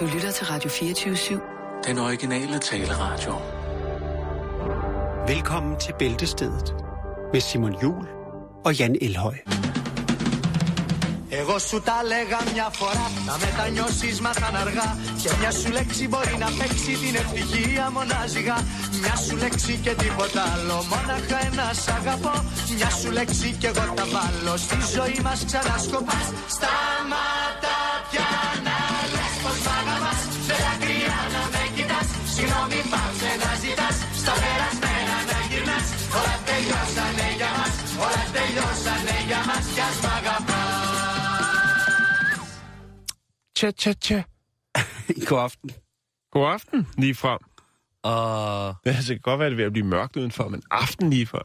Du lytter til Radio 24-7. Den originale taleradio. Velkommen til Bæltestedet med Simon Jul og Jan Elhøj. Εγώ σου τα λέγα μια φορά, να μετανιώσεις μάθαν αργά Και μια σου λέξη μπορεί να παίξει την ευτυχία μονάζιγα Μια σου λέξη και τίποτα άλλο, μόναχα ένα σ' αγαπώ Μια σου λέξη και εγώ τα βάλω, στη ζωή μας ξανασκοπάς Σταματά Tja, tja, tja. God aften. God aften lige frem. Og Ja, det kan godt være, at det er ved at blive mørkt udenfor, men aften lige før.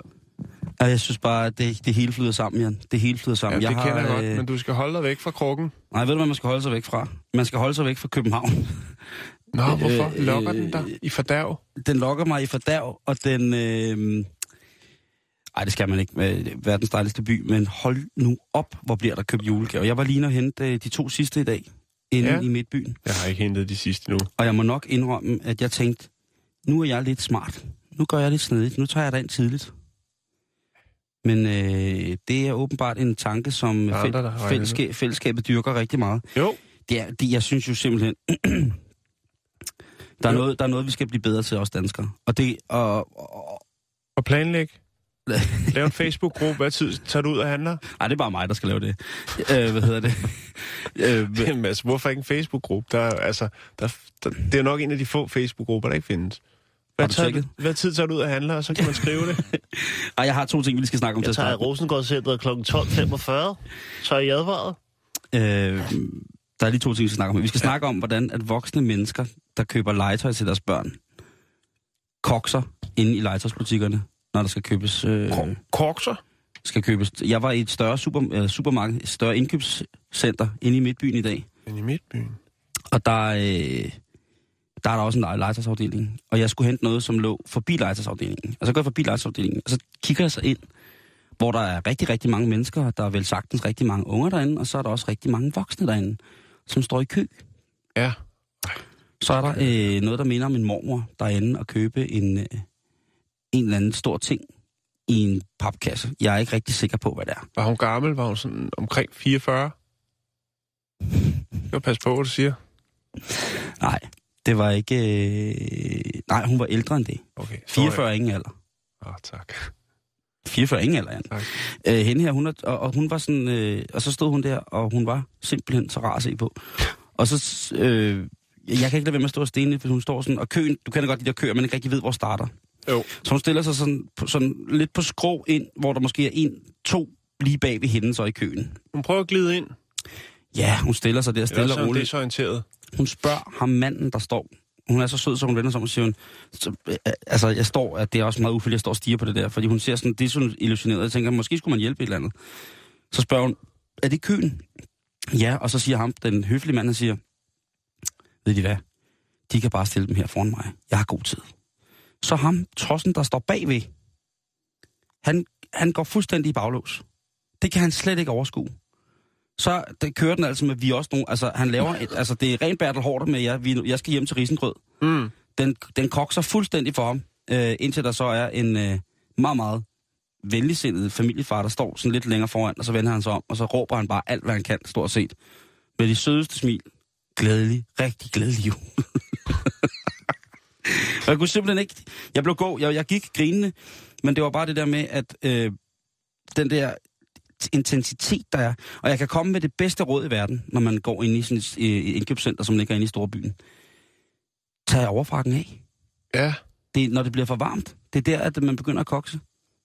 og jeg synes bare, at det, det hele flyder sammen, Jan. Det hele flyder Ja, sammen. det jeg kender jeg godt, øh, men du skal holde dig væk fra krukken. Nej, ved du, hvad man skal holde sig væk fra? Man skal holde sig væk fra København. Nå, hvorfor? Øh, Lokker øh, den dig i fordærv? Den lokker mig i fordærv, og den... Øh... Ej, det skal man ikke med verdens dejligste by, men hold nu op, hvor bliver der købt julegaver. Jeg var lige og hente øh, de to sidste i dag, inde Ja. ja. i Midtbyen. Jeg har ikke hentet de sidste nu. Og jeg må nok indrømme, at jeg tænkte, nu er jeg lidt smart. Nu gør jeg lidt snedigt. Nu tager jeg ind tidligt. Men øh, det er åbenbart en tanke, som har fæl- fællesskab, fællesskabet dyrker rigtig meget. Jo, Det er, det, jeg synes jo simpelthen, der er, Jo. noget, der er noget, vi skal blive bedre til os danskere. Og det, og, og, og planlæg. Lav en Facebook-gruppe. Hvad tid tager du ud og handler? ej, det er bare mig, der skal lave det. Øh, hvad hedder det? øh, Jamen, altså, hvorfor ikke en Facebook-gruppe? Der, er, altså, der, der, det er nok en af de få Facebook-grupper, der ikke findes. Hvad, du tager, tjekket? hvad tid tager du ud og handler, og så kan man skrive det? ej, jeg har to ting, vi lige skal snakke om Jeg tager. Rosengårdscenteret kl. 12.45. Så er I advaret. Øh, der er lige to ting, vi skal snakke om. Vi skal snakke om, hvordan at voksne mennesker, der køber legetøj til deres børn, kokser inde i legetøjsbutikkerne, når der skal købes... Øh, Korkser? Skal købes. Jeg var i et større super, øh, supermarked, et større indkøbscenter inde i Midtbyen i dag, Men i Midtbyen. og der, øh, der er der også en le- legetøjsafdeling, og jeg skulle hente noget, som lå forbi legetøjsafdelingen. Og så går jeg forbi legetøjsafdelingen, og så kigger jeg så ind, hvor der er rigtig, rigtig mange mennesker, der er vel sagtens rigtig mange unger derinde, og så er der også rigtig mange voksne derinde, som står i kø. Ja. Så er der øh, noget, der minder om en mormor derinde og købe en, øh, en eller anden stor ting i en papkasse. Jeg er ikke rigtig sikker på, hvad det er. Var hun gammel? Var hun sådan omkring 44? Jeg passe på, hvad du siger. Nej, det var ikke... Øh... Nej, hun var ældre end det. Okay. 44 er ingen alder. Åh, oh, tak. 44 er ingen alder, Jan. Øh, hende her, hun er, og, og hun var sådan... Øh, og så stod hun der, og hun var simpelthen så rar at se på. Og så... Øh, jeg kan ikke lade være med at stå og stene, hvis hun står sådan... Og køen, du kender godt de der køer, man ikke rigtig ved, hvor starter. Jo. Så hun stiller sig sådan, sådan lidt på skrå ind, hvor der måske er en, to lige bag ved hende så i køen. Hun prøver at glide ind. Ja, hun stiller sig der stille og hun roligt. desorienteret. Hun spørger ham manden, der står. Hun er så sød, så hun vender sig om og siger, hun, så, øh, altså jeg står, at det er også meget ufældigt, jeg står og stiger på det der, fordi hun ser sådan desillusioneret. Jeg tænker, måske skulle man hjælpe et eller andet. Så spørger hun, er det køen? Ja, og så siger ham, den høflige mand, han siger, ved de hvad, de kan bare stille dem her foran mig. Jeg har god tid. Så ham, trossen, der står bagved, han, han går fuldstændig i baglås. Det kan han slet ikke overskue så det kører den altså med, vi også nogle, altså han laver et, altså det er rent Bertel Hårder med, jeg, vi, jeg skal hjem til Risengrød. Mm. Den, den kokser fuldstændig for ham, øh, indtil der så er en øh, meget, meget venligsindet familiefar, der står sådan lidt længere foran, og så vender han sig om, og så råber han bare alt, hvad han kan, stort set. Med de sødeste smil. Glædelig, rigtig glædelig jul. og jeg kunne simpelthen ikke, jeg blev god, jeg, jeg gik grinende, men det var bare det der med, at øh, den der intensitet, der er. Og jeg kan komme med det bedste råd i verden, når man går ind i sådan et øh, indkøbscenter, som ligger inde i storbyen. Tag overfrakken af. Ja. Det, når det bliver for varmt, det er der, at man begynder at kokse.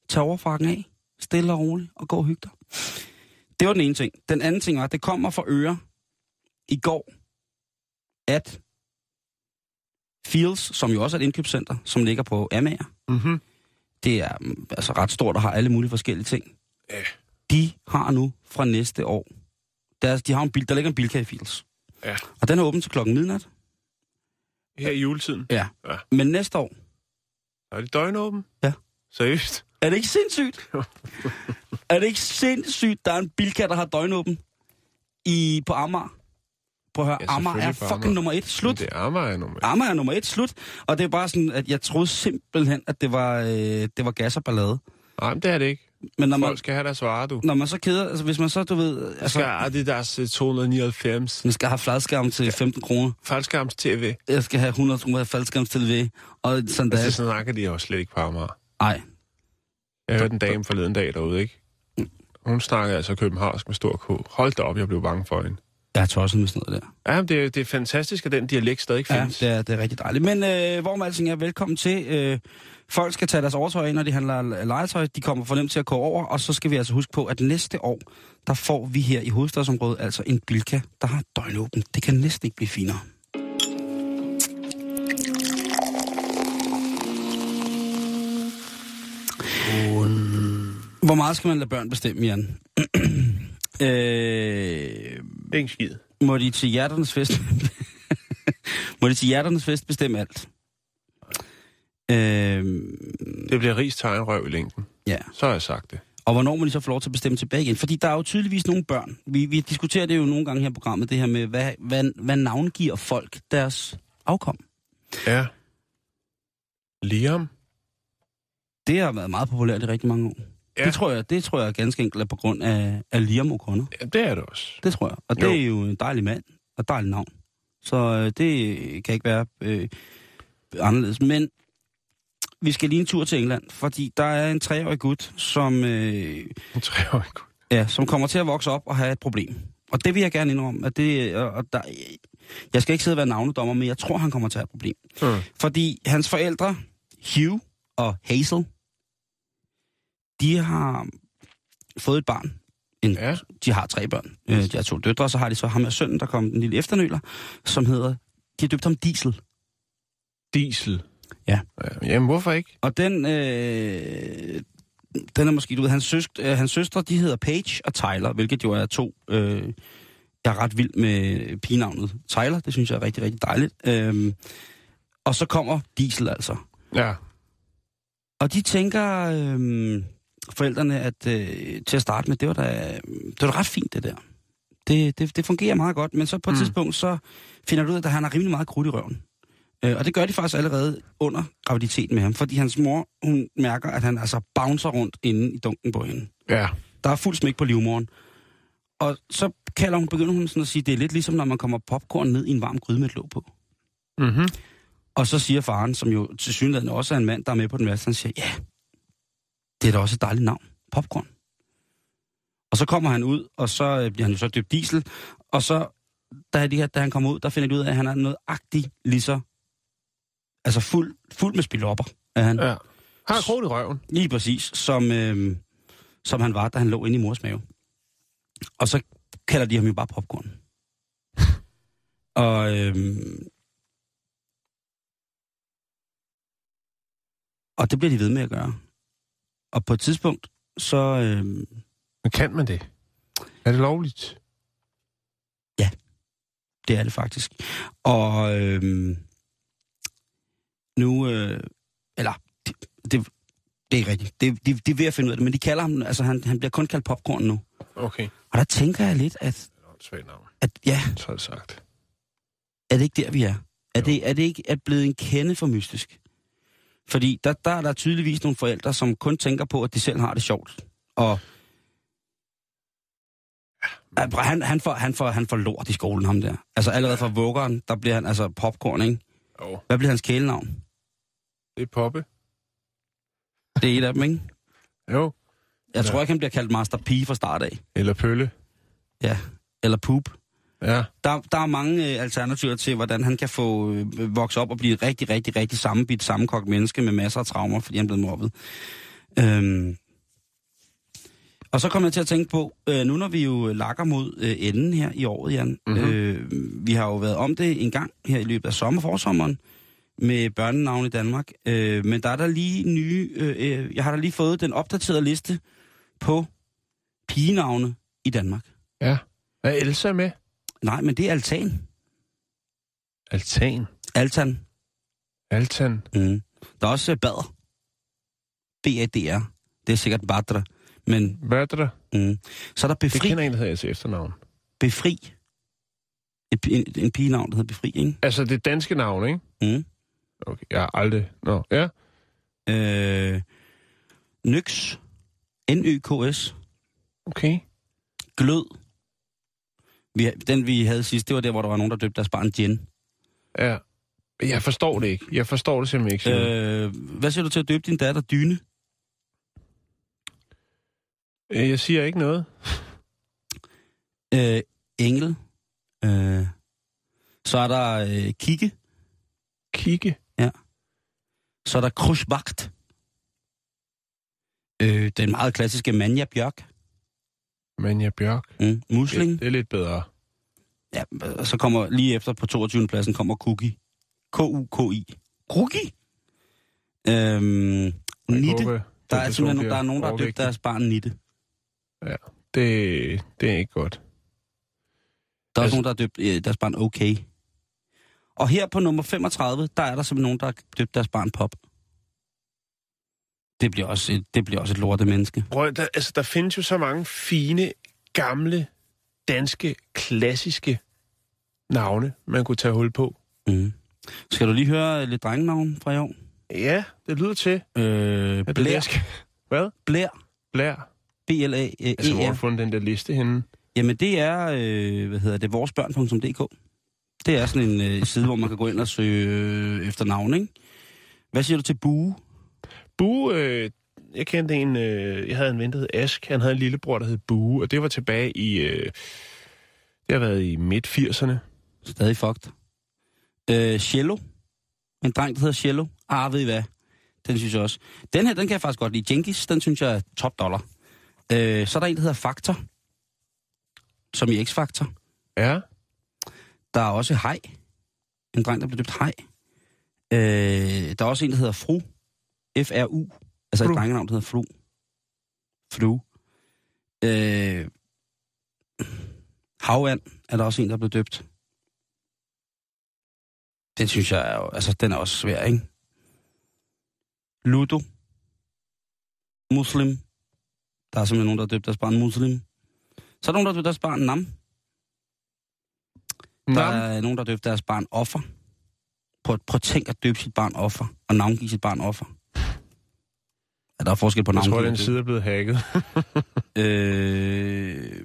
Tag overfrakken af. Stille og roligt, og gå og hygge dig. Det var den ene ting. Den anden ting var, at det kommer fra øre i går, at Fields, som jo også er et indkøbscenter, som ligger på Amager, Mm-hmm. det er mm, altså ret stort og har alle mulige forskellige ting. Ja. De har nu fra næste år, deres, de har en bil, der ligger en bilkage i Fields. Ja. Og den er åben til klokken midnat. Her i juletiden. Ja. Ja. Men næste år, Er det døgnåben? Ja. Seriøst? er det ikke sindssygt? er det ikke sindssygt, der er en bilkage, der har døgnåben i, på Amager? Prøv at høre, Ja, Amager er fucking Amager. nummer et. Slut. Det er Amager nummer et. Amager er nummer et. Slut. Og det er bare sådan, at jeg troede simpelthen, at det var, øh, det var gas og ballade. Nej, men det er det ikke. Men når man, Folk skal have deres varer, du. når man så keder, altså hvis man så, du ved, Altså, altså, skal Adidas øh, 299. man skal have fladskærm til 15 kroner. Faldskærms TV. Jeg skal have 100 kroner faldskærm til TV. Og sådan Altså, der. det snakker de jo slet ikke på Amager. Nej, Jeg hørte en dame forleden dag derude, ikke? Hun snakkede altså københavnsk med stor K. Hold da op, jeg blev bange for hende. Jeg er tosset med sådan noget der. Ja, det, er- det er fantastisk, at den dialekt stadig Ja, findes. det er, det er rigtig dejligt. Men øh, hvor man alting er, velkommen til. Øh, folk skal tage deres overtøj ind, når de handler legetøj. De kommer for nemt til at gå over, og så skal vi altså huske på, at næste år, der får vi her i hovedstadsområdet altså en Bilka, der har døgnåben. Det kan næsten ikke blive finere. Hvor meget skal man lade børn bestemme, Jan? øh, Det er ikke skid. må de til hjerternes fest... må de til hjerternes fest bestemme alt? Øh, Det bliver rigs tegnrøv i længden. ja. Så har jeg sagt det. Og hvornår må de så få lov til at bestemme tilbage igen? Fordi der er jo tydeligvis nogle børn. Vi, vi diskuterer det jo nogle gange her i programmet, det her med, hvad, hvad, hvad navngiver folk deres afkom. Ja. Liam? Det har været meget populært i rigtig mange år. Ja. Det, tror jeg, det tror jeg ganske enkelt er på grund af, af Liam O'Connor. Ja, det er det også. Det tror jeg. Og det Jo. er jo en dejlig mand og et dejligt navn. Så øh, det kan ikke være øh, anderledes. Men vi skal lige en tur til England, fordi der er en treårig gut, som, øh, En treårig gut. ja, som kommer til at vokse op og have et problem. Og det vil jeg gerne indrømme. At det, og og der, jeg skal ikke sidde og være navnedommer, men jeg tror, han kommer til at have et problem. Mm. Fordi hans forældre, Hugh og Hazel, de har fået et barn. En, Ja. De har tre børn. Øh, de har to døtre, og så har de så ham og sønnen, der kom en lille efternøler, som hedder, de har døbt ham Diesel. Diesel. Ja. ja. Jamen, hvorfor ikke? Og den, øh, den er måske, du ved, hans, søsk, øh, hans søstre, de hedder Paige og Tyler, hvilket jo er to, øh, jeg er ret vild med pigenavnet Tyler, det synes jeg er rigtig, rigtig dejligt. Øh, og så kommer Diesel altså. Ja. Og de tænker, øh, forældrene, at øh, til at starte med, det var da, det var da ret fint, det der. Det, det, det fungerer meget godt, men så på et Mm. tidspunkt, så finder du ud af, at han har rimelig meget krudt i røven. Øh, og det gør de faktisk allerede under graviditeten med ham, fordi hans mor, hun mærker, at han altså bouncer rundt inde i dunken på hende. Ja. Der er fuld smæk på livmoren. Og så kalder hun, begynder hun sådan at sige, det er lidt ligesom, når man kommer popcorn ned i en varm gryde med et låg på. Mm-hmm. Og så siger faren, som jo til synligheden også er en mand, der er med på den værste, han siger, ja, det er da også et dejligt navn. Popcorn. Og så kommer han ud, og så øh, bliver han jo så døbt diesel, og så, da, de, her- da han kommer ud, der finder de ud af, at han er noget agtig lige så, altså fuld, fuld med spilopper, er han. Ja. Har kron i røven. Lige præcis, som, øh, som han var, da han lå inde i mors mave. Og så kalder de ham jo bare popcorn. og øh, og det bliver de ved med at gøre. Og på et tidspunkt, så... Øh, Men kan man det? Er det lovligt? det er det faktisk. Og øh, nu... Øh, eller, det, det, det er rigtigt. Det, de, de er ved at finde ud af det, men de kalder ham... Altså, han, han bliver kun kaldt popcorn nu. Okay. Og der tænker jeg lidt, at, Det er at ja, Så er det sagt. er det ikke der, vi er? Er Jo. det, er det ikke er blevet en kende for mystisk? Fordi der, der er der tydeligvis nogle forældre, som kun tænker på, at de selv har det sjovt. Og Ja, han, han, får, han, får, han får lort i skolen, ham der. Altså allerede fra vuggeren, der bliver han altså popcorn, ikke? Jo. Hvad bliver hans kælenavn? Det er Poppe. Det er et af dem, ikke? Jo. Jeg Ja. tror ikke, han bliver kaldt Master P fra start af. Eller Pølle. Ja. Eller Poop. Ja. Der, der er mange øh, alternativer til, hvordan han kan få øh, vokse op og blive rigtig, rigtig, rigtig sammenbidt, sammenkogt menneske med masser af traumer, fordi han blevet mobbet. Øhm. Og så kommer jeg til at tænke på, øh, nu når vi jo lakker mod øh, enden her i året, Jan. Mhm. Mm-hmm. Øh, vi har jo været om det en gang her i løbet af sommer, forsommeren, med børnenavn i Danmark. Øh, men der er der lige nye, øh, øh, jeg har da lige fået den opdaterede liste på pigenavne i Danmark. Ja. Er Elsa med? Nej, men det er altan. Altan. Altan. Altan. Mm. Der er også øh, bader. B-A-D-R. Det er sikkert Badra. Men det der? mm. så er der Det befri. kender en, der hedder til efternavn. Befri. Et, en, en pigenavn, der hedder Befri, ikke? Altså det danske navn, ikke? Mm. Okay, jeg har aldrig... Nå, ja. Øh, Nyx. N-Y-K-S. Okay. Glød. Vi, den, vi havde sidst, det var der, hvor der var nogen, der døbte deres barn Jen. Ja. Jeg forstår det ikke. Jeg forstår det simpelthen ikke. Simon. Øh, hvad siger du til at døbe din datter Dyne? Øh, Jeg siger ikke noget. Øh, Engel. Øh, så er der øh, Kigge. Kigge. Så er der Krushbagt. Øh, den meget klassiske Manja Bjørk. Manja Bjørk. Mm. Musling. Det, det er lidt bedre. Ja, og så kommer lige efter på 22. pladsen kommer Cookie. K-U-K-I. Cookie? Øhm, Nitte. håber, Der er simpelthen der er nogen, der har døbt deres barn Nitte. Det, det er ikke godt. Der er også Altså- nogen, der har døbt øh, deres barn Okay. Og her på nummer 35, der er der simpelthen nogen, der har døbt deres barn Pop. Det bliver også et, det bliver også et lorte menneske. Prøv, der, altså, der findes jo så mange fine, gamle, danske, klassiske navne, man kunne tage hul på. Mm. Skal du lige høre lidt drengenavn fra i år? Ja, det lyder til. Øh, Blær. skal- Hvad? Blær. Blær. B-L-A-E-R. Altså, hvor har du fundet den der liste henne? Jamen det er, øh, hvad hedder det, voresbørn.dk. Det er sådan en øh, side, hvor man kan gå ind og søge øh, efter navn, ikke? Hvad siger du til Bue? Bue, øh, jeg kendte en, øh, jeg havde en ven, der hed Ask. Han havde en lillebror, der hed Bue, og det var tilbage i, øh, det har været i midt-80'erne. Stadig fucked. Øh, Cello. En dreng, der hedder Cello. Ah, ved I hvad? Den synes jeg også. Den her, den kan jeg faktisk godt lide. Jenkins, den synes jeg er top dollar. Øh, så er der en, der hedder Faktor. Som i X-Factor. Ja, Der er også Hej. En dreng, der blev døbt Hej. Øh, der er også en, der hedder Fru. F-R-U. Altså Fru. et drengenavn, der hedder Fru. Fru. Øh, Havand er der også en, der blev døbt. Den synes jeg er jo, altså den er også svær, ikke? Ludo. Muslim. Der er simpelthen nogen, der har døbt deres barn Muslim. Så er der nogen, der har døbt deres barn Nam. Der er nogen, der har døbt deres barn Offer. Prøv, prøv at tænk at døbe sit barn Offer, og navngive sit barn Offer. Ja, der er forskel på jeg navn. tror, den side er blevet hacket. Øh,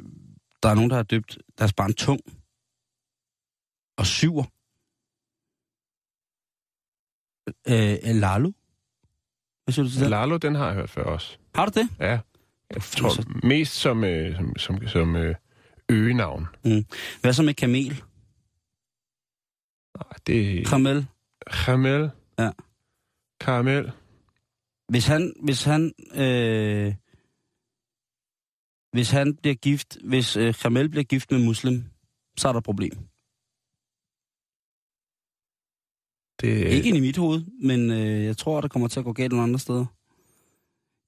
der er nogen, der har døbt deres barn Tung. Og Syver. Øh, Lalo. Hvad siger du til det? Lalo, den har jeg hørt før også. Har du det? Ja, jeg tror mest som, øh, som, som, som øh, øgenavn. Hvad så med Kamel? Nej, det er Kamel. Kamel. Ja. Karamel. Hvis han, hvis han, øh, hvis han bliver gift, hvis øh, Kamel bliver gift med muslim, så er der et problem. Det, Ikke ind i mit hoved, men øh, jeg tror, der kommer til at gå galt nogle andre steder.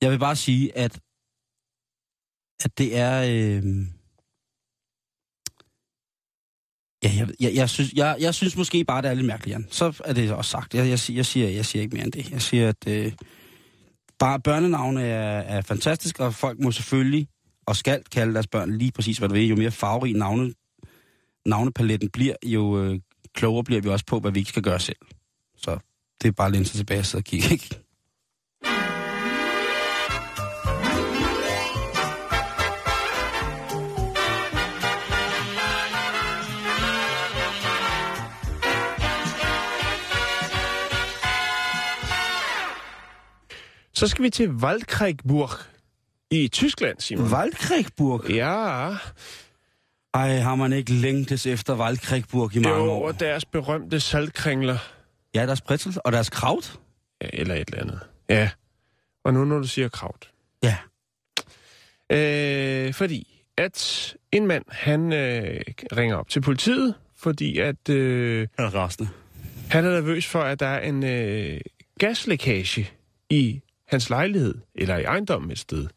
Jeg vil bare sige, at, at det er... Øh, ja, jeg, jeg, jeg, synes, jeg, jeg synes måske bare, det er lidt mærkeligt, Jan. Så er det også sagt. Jeg, jeg, siger- jeg, siger, jeg siger ikke mere end det. Jeg siger, at øh, bare børnenavne er, er fantastisk, og folk må selvfølgelig og skal kalde deres børn lige præcis, hvad du vil. Jo mere farverig navne, navnepaletten bliver, jo øh, klogere bliver vi også på, hvad vi ikke skal gøre selv. Så det er bare at læne sig tilbage og sidde og kigge, Så skal vi til Waldkriegsburg i Tyskland, Simon. Waldkriegsburg. Ja, Ej, har man ikke længtes efter Waldkriegsburg i mange jo år? over deres berømte saltkringler. Ja, deres pretzel og deres kraut. Ja, eller et eller andet. Ja. Og nu når du siger kraut. Ja. Øh, fordi at en mand, han øh, ringer op til politiet, fordi at øh, Er rasende. han er nervøs for, at der er en øh, gaslækage i hans lejlighed, eller i ejendommen et sted.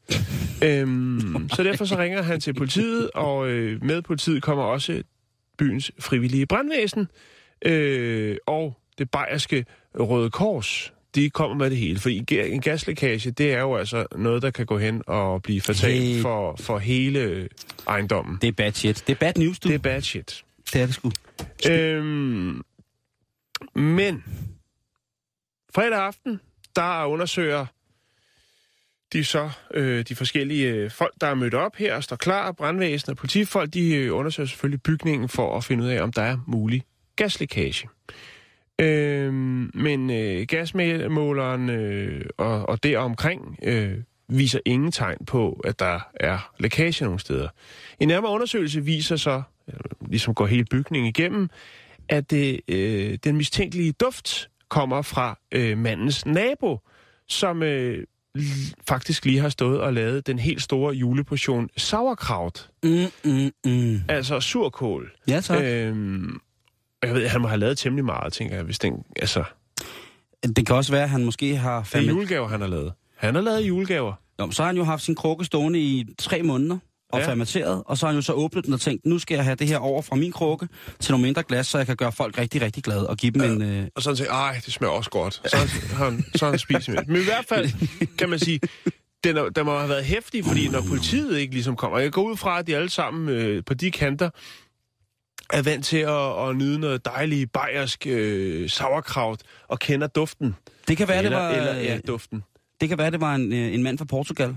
øhm, så derfor så ringer han til politiet, og øh, med politiet kommer også byens frivillige brandvæsen, øh, og det bayerske Røde Kors. De kommer med det hele, for en gaslækage, det er jo altså noget, der kan gå hen og blive fatalt Hey. for, for hele ejendommen. Det er bad shit. Det er bad news, du. Det er bad shit. det er det sgu. Øhm, men fredag aften, der undersøger de så øh, de forskellige øh, folk, der er mødt op her og står klar, brandvæsen og politifolk, de øh, undersøger selvfølgelig bygningen for at finde ud af, om der er mulig gaslækage. Øh, men øh, gasmåleren øh, og, og deromkring øh, viser ingen tegn på, at der er lækage nogle steder. En nærmere undersøgelse viser så, øh, ligesom går hele bygningen igennem, at det, øh, den mistænkelige duft kommer fra øh, mandens nabo, som øh, faktisk lige har stået og lavet den helt store juleportion sauerkraut, Mm, mm, mm. altså surkål. Ja, tak. Øhm, jeg ved, han må have lavet temmelig meget, tænker jeg, hvis den, altså, Det kan også være, at han måske har... det er julegaver, han har lavet. Han har lavet julegaver. Nå, så har han jo haft sin krukke stående i tre måneder og Ja. ja. fermenteret, og så har han jo så åbnet den og tænkt, nu skal jeg have det her over fra min krukke til nogle mindre glas, så jeg kan gøre folk rigtig, rigtig glade og give dem en... Øh, Og så han tænkt, ej, det smager også godt. Så har han, så han spist med. Men i hvert fald, kan man sige, den, er, den må have været hæftig, fordi når politiet ikke ligesom kommer, jeg går ud fra, at de alle sammen øh, på de kanter er vant til at, at nyde noget dejligt bayersk øh, sauerkraut og kender duften. det kan være, eller, det var, eller, ja, duften. det kan være, det var en, øh, en mand fra Portugal,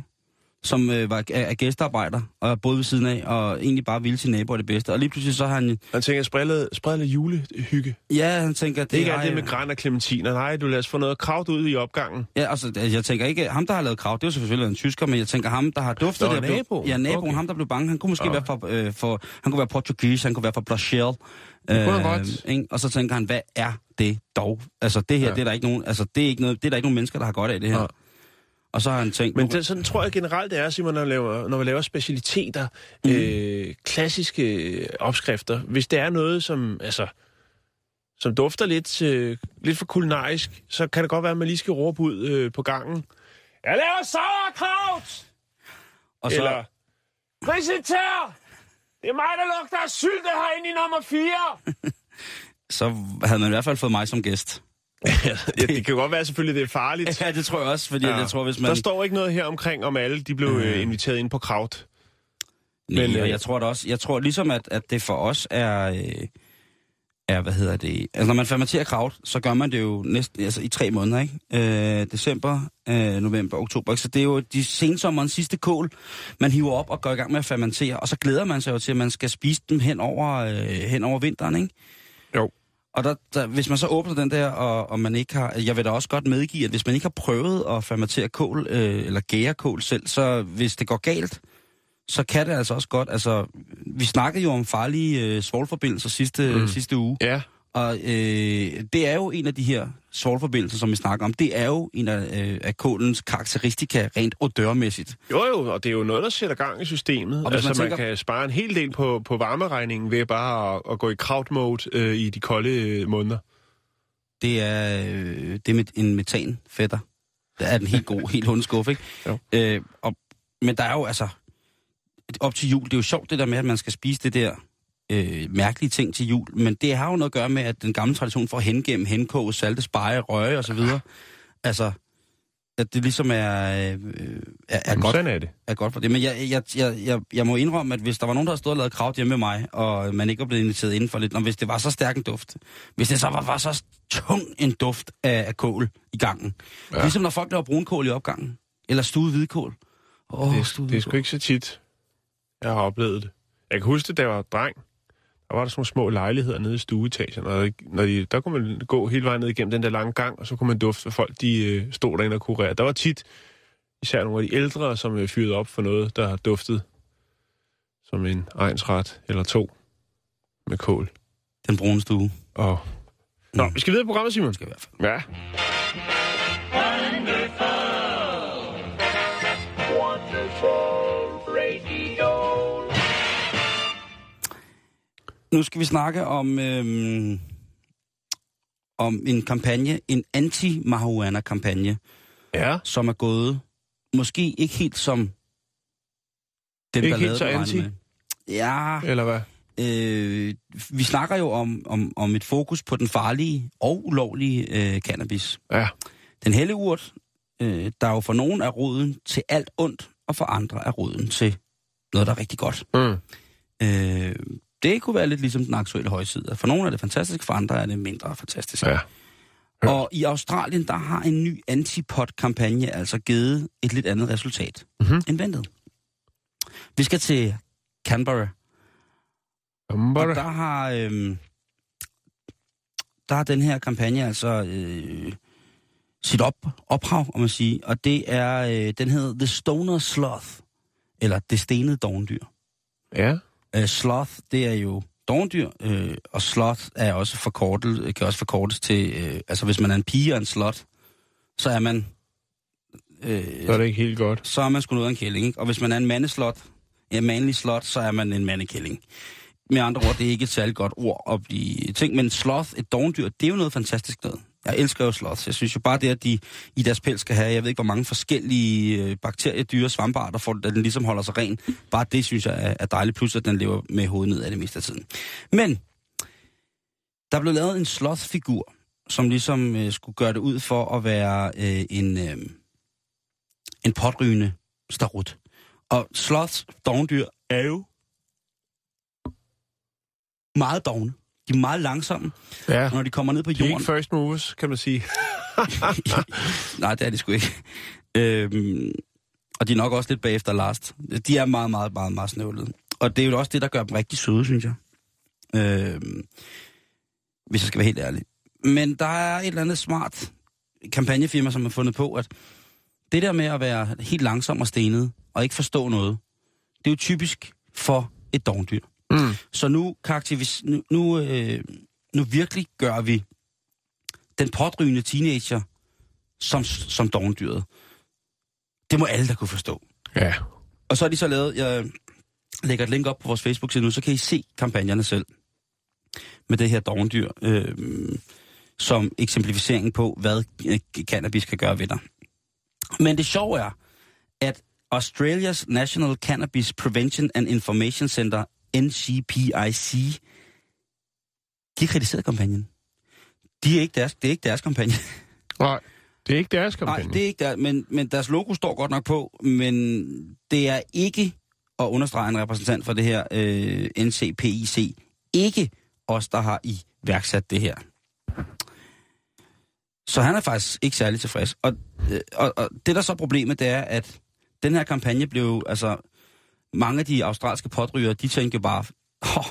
som øh, var er, er gæstearbejder og boede ved siden af, og egentlig bare ville sin naboer det bedste. Og lige pludselig så har han... Han tænker, spred spred lidt julehygge. Ja, han tænker... Det er ikke har det med græn og clementiner. Nej, du lader os få noget kraut ud i opgangen. Ja, altså, jeg tænker ikke, ham der har lavet krav, det er jo selvfølgelig en tysker, men jeg tænker ham, der har duftet Nå, der. blev- naboen. Ja, naboen, Okay. okay. ham der blev bange, han kunne måske Nå. være for, øh, for, han kunne være portugis, han kunne være fra Brazil. Det kunne han godt. ikke? Og så tænker han, hvad er det dog? Altså, det her, Ja. ja. det er der ikke nogen, altså, det er ikke noget, det er der ikke nogen mennesker, der har godt af det her. Nej. Og så har han tænkt, Men det, sådan tror jeg generelt, det er, Simon, når man laver, når man laver specialiteter, mm. øh, klassiske opskrifter. Hvis det er noget, som, altså, som dufter lidt, øh, lidt for kulinarisk, så kan det godt være, at man lige skal råbe ud øh, på gangen. Jeg laver sauerkraut! og så, Eller, Prisitær! Det er mig, der lugter af sylte herinde i nummer 4! så havde man i hvert fald fået mig som gæst. ja, det kan godt være selvfølgelig, det er farligt. Ja, det tror jeg også, fordi ja. jeg tror, hvis man... Der står ikke noget her omkring, om alle de blev øh, inviteret ind på kraut. Nej, Men, men, øh, jeg tror da også, jeg tror ligesom, at, at det for os er, øh, er, hvad hedder det, altså når man fermenterer kraut, så gør man det jo næsten, altså i tre måneder, ikke? Øh, december, øh, november, oktober, ikke? så det er jo de sensommerens sidste kål, man hiver op og går i gang med at fermentere, og så glæder man sig jo til, at man skal spise dem hen over, øh, hen over vinteren, ikke? Jo. Og der, der, hvis man så åbner den der, og, og man ikke har... Jeg vil da også godt medgive, at hvis man ikke har prøvet at fermentere kål, øh, eller gære kål selv, så hvis det går galt, så kan det altså også godt. Altså, vi snakkede jo om farlige øh, svovlforbindelser sidste, mm. sidste uge, Ja, og øh, det er jo en af de her svovlforbindelser, som vi snakker om. Det er jo en af, øh, af kålens karakteristika rent odørmæssigt. Jo, jo, og det er jo noget, der sætter gang i systemet. Og altså, man, man tænker- kan spare en hel del på, på varmeregningen ved bare at, at gå i kraut-mode øh, i de kolde øh, måneder. Det er, øh, det er med en metanfætter. Det er den helt god, helt hunde skuffe, ikke? Jo. Øh, og, men der er jo altså... Op til jul, det er jo sjovt det der med, at man skal spise det der øh, mærkelige ting til jul, men det har jo noget at gøre med, at den gamle tradition for at hengemme, henkoge, salte, speje, røge og så videre, altså, at det ligesom er, øh, er, er godt er det. er godt for det. Men jeg, jeg, jeg, jeg, jeg må indrømme, at hvis der var nogen, der havde stået og lavet kraut hjemme med mig, og man ikke var blevet inviteret inden for lidt, og hvis det var så stærk en duft, hvis det så var, var så tung en duft af, af kål i gangen, ja. ligesom når folk laver brunkål i opgangen, eller stuet hvidkål. Oh, Det, er- det er sgu ikke så tit, jeg har oplevet det. Jeg kan huske det, da jeg var dreng. Der var der sådan nogle små lejligheder nede i stueetagen, og når de, der kunne man gå hele vejen ned igennem den der lange gang, og så kunne man dufte, at folk de, øh, stod derinde og kurerede. Der var tit især nogle af de ældre, som øh, fyrede op for noget, der har duftet som en ejensret eller to med kål. Den brune stue. Og... Nå, Mm. vi skal videre i programmet, Simon. Skal i hvert fald. Ja. Nu skal vi snakke om, øhm, om en kampagne, en anti-marihuana-kampagne, Ja. som er gået måske ikke helt som den, Ikke der helt så anti? med. Ja, Eller hvad? øh, vi snakker jo om, om, om et fokus på den farlige og ulovlige øh, cannabis. Ja. Den hellige urt, øh, der jo for nogen er roden til alt ondt, og for andre er roden til noget, der er rigtig godt. Mm. Øh, Det kunne være lidt ligesom den aktuelle højside. For nogle er det fantastisk, for andre er det mindre fantastisk. Ja. Og i Australien, der har en ny antipod-kampagne altså givet et lidt andet resultat Mhm. end ventet. Vi skal til Canberra, og Umber. der har, øhm, der har den her kampagne altså øh, sit op, ophav, om man sige, og det er, øh, den hedder The Stoner Sloth, eller Det Stenede Dogendyr. Ja. Uh, sloth, det er jo dogendyr, øh, og sloth er også forkortet, kan også forkortes til, øh, altså hvis man er en pige og en slot, så er man, øh, Så er det ikke helt godt. så er man sgu noget af en kælling, ikke? Og hvis man er en mandeslot, en mandlig slot, så er man en mandekælling. Med andre ord, det er ikke et særligt godt ord at blive ting, men sloth, et dogendyr, det er jo noget fantastisk noget. Jeg elsker jo sloths. Jeg synes jo bare det, at de i deres pels skal have, jeg ved ikke, hvor mange forskellige øh, bakterier, dyre, svampearter, for at den ligesom holder sig ren. Bare det synes jeg er, er dejligt, plus at den lever med hovedet ned af det meste af tiden. Men, der blev lavet en sloth-figur, som ligesom øh, skulle gøre det ud for at være øh, en, øh, en potrygende starut. Og sloths dogndyr er jo meget dogne. De er meget langsomme, Ja. og når de kommer ned på De er jorden... ikke first movers, kan man sige. Nej, det er de sgu ikke. Øhm, og de er nok også lidt bagefter last. De er meget, meget, meget, meget snøvlede. Og det er jo også det, der gør dem rigtig søde, synes jeg. Øhm, hvis jeg skal være helt ærlig. Men der er et eller andet smart kampagnefirma, som har fundet på, at det der med at være helt langsom og stenet, og ikke forstå noget, det er jo typisk for et dogendyr. Mm. Så nu, karakterivis, nu, nu, øh, nu virkelig gør vi den pådrygende teenager som, som dogendyret. Det må alle der kunne forstå. Ja. Og så har de så lavet, jeg lægger et link op på vores Facebook-side nu, så kan I se kampagnerne selv med det her dogendyr, øh, som eksemplificering på, hvad øh, cannabis kan gøre ved dig. Men det sjove er, at Australias National Cannabis Prevention and Information Center, NCPIC, de har kritiseret kampagnen. De er ikke deres, det er ikke deres kampagne. Nej, det er ikke deres Nej, kampagne. det er ikke der, men, men deres logo står godt nok på, men det er ikke, at understrege en repræsentant for det her øh, NCPIC, ikke os, der har iværksat det her. Så han er faktisk ikke særlig tilfreds. Og, øh, og, og det, der så er problemet, det er, at den her kampagne blev, altså, mange af de australske potrygere, de tænkte jo bare, åh,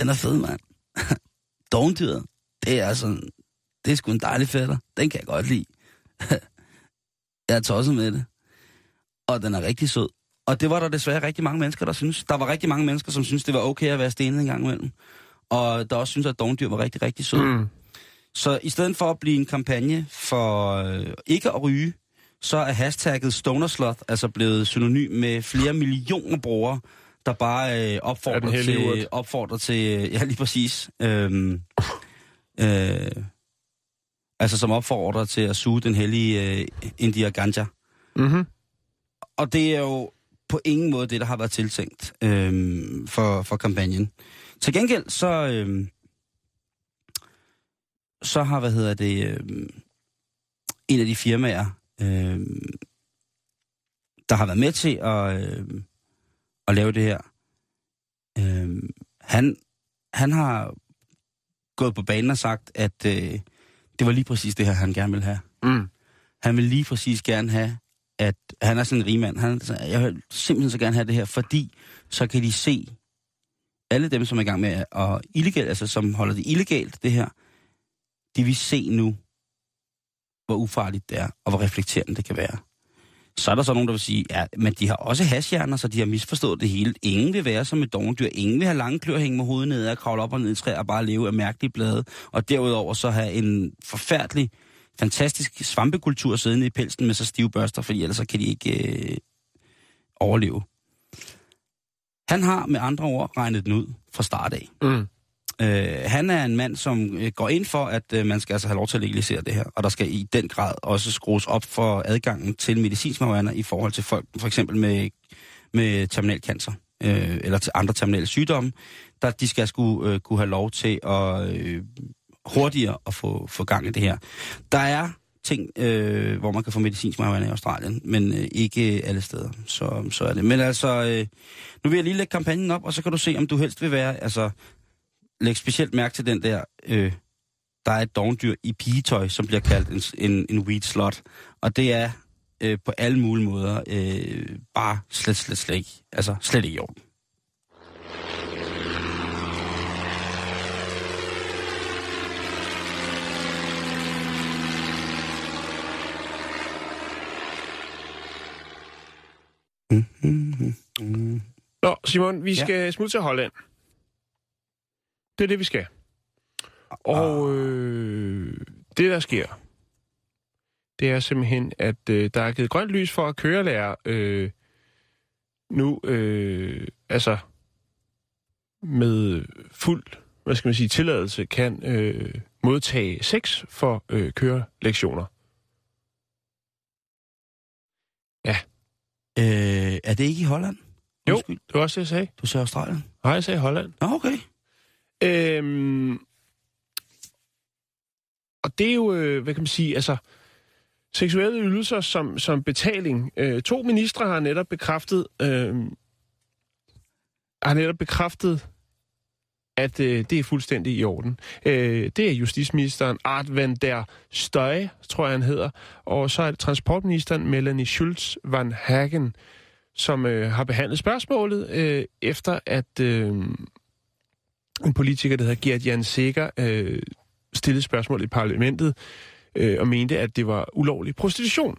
den er fed, mand. Dogendyret, det er altså, det er sgu en dejlig fætter. Den kan jeg godt lide. jeg er tosset med det. Og den er rigtig sød. Og det var der desværre rigtig mange mennesker, der synes. Der var rigtig mange mennesker, som synes det var okay at være stenet en gang imellem. Og der også synes, at dogendyr var rigtig, rigtig sød. Mm. Så i stedet for at blive en kampagne for øh, ikke at ryge, så er hashtagget Stonersloth altså blevet synonym med flere millioner brugere, der bare øh, Er opfordrer, til, opfordrer til, øh, ja lige præcis, øhm, øh, altså som opfordrer til at suge den hellige øh, India Ganja. Mm-hmm. Og det er jo på ingen måde det, der har været tiltænkt øhm, for, for kampagnen. Til gengæld så, øhm, så har, hvad hedder det, øhm, en af de firmaer, øhm, der har været med til at, øhm, at lave det her, øhm, han, han har gået på banen og sagt, at øh, det var lige præcis det her, han gerne ville have. Mm. Han vil lige præcis gerne have, at han er sådan en rigmand. Han, jeg vil simpelthen så gerne have det her, fordi så kan de se, alle dem, som er i gang med at illegalt, altså som holder det illegalt, det her, de vil se nu, hvor ufarligt det er, og hvor reflekterende det kan være. Så er der så nogen, der vil sige, ja, men de har også hashjerner, så de har misforstået det hele. Ingen vil være som et dogendyr. Ingen vil have lange klør hænge med hovedet ned og kravle op og ned i træer og bare leve af mærkelige blade. Og derudover så have en forfærdelig, fantastisk svampekultur siddende i pelsen med så stive børster, fordi ellers så kan de ikke øh, overleve. Han har med andre ord regnet den ud fra start af. Mm. Øh, han er en mand, som øh, går ind for, at øh, man skal altså have lov til at legalisere det her. Og der skal i den grad også skrues op for adgangen til medicinsk marihuana i forhold til folk, for eksempel med, med terminal cancer, øh, eller til andre terminale sygdomme, der de skal skulle øh, kunne have lov til at øh, hurtigere at få, få gang i det her. Der er ting, øh, hvor man kan få medicinsk marihuana i Australien, men øh, ikke alle steder. Så, så er det. Men altså, øh, nu vil jeg lige lægge kampagnen op, og så kan du se, om du helst vil være, altså, læg specielt mærke til den der, øh, der er et dogndyr i pigetøj, som bliver kaldt en, en, en weed slot. Og det er øh, på alle mulige måder øh, bare slet, slet, slet ikke, altså slet ikke i orden. Nå, Simon, vi skal ja. smutte til Holland. Det er det, vi skal. Og øh, det, der sker, det er simpelthen, at øh, der er givet grønt lys for at kørelærer øh, nu, øh, altså med fuld, hvad skal man sige, tilladelse, kan øh, modtage sex for øh, kørelektioner. Øh, er det ikke i Holland? Jo, Undskyld. det var også det, jeg sagde. Du sagde Australien? Nej, jeg sagde Holland. Nå, okay. Øhm, og det er jo, øh, hvad kan man sige, altså, seksuelle ydelser som, som betaling. Øh, to ministre har netop bekræftet, øh, har netop bekræftet, at øh, det er fuldstændig i orden. Øh, det er justitsministeren Art van der Støje, tror jeg han hedder, og så er det transportministeren Melanie Schulz van Hagen, som øh, har behandlet spørgsmålet, øh, efter at øh, en politiker, der hedder Gert Jan Sikker, øh, stillede spørgsmål i parlamentet øh, og mente, at det var ulovlig prostitution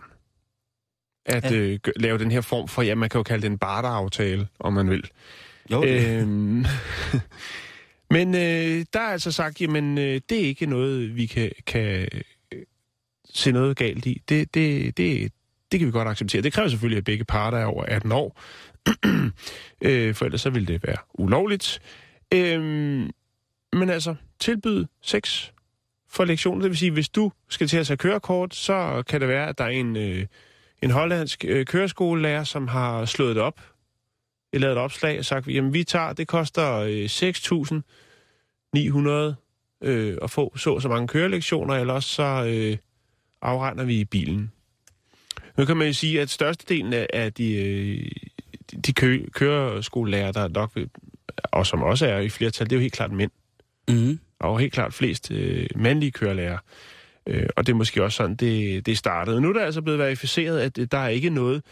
at Ja. øh, lave den her form for, ja, man kan jo kalde det en barteraftale, om man vil. Jo, øh, Øhm, men øh, der er altså sagt, jamen øh, det er ikke noget, vi kan, kan øh, se noget galt i. Det, det, det, det kan vi godt acceptere. Det kræver selvfølgelig, at begge parter er over 18 år, øh, for ellers så ville det være ulovligt. Øhm, men altså, tilbyde sex for lektioner, det vil sige, hvis du skal til at tage kørekort, så kan det være, at der er en, øh, en hollandsk øh, køreskolelærer, som har slået det op lavet et opslag og sagt, jamen vi tager, det koster øh, 6.900 øh, at få så så mange kørelektioner, eller også så øh, afregner vi i bilen. Nu kan man jo sige, at størstedelen af, de, øh, de- de kø, køreskolelærer, der nok vil, og som også er i flertal, det er jo helt klart mænd. er jo helt klart flest øh, mandlige kørelærer. Øh, og det er måske også sådan, det, det startede. Nu er der altså blevet verificeret, at øh, der er ikke noget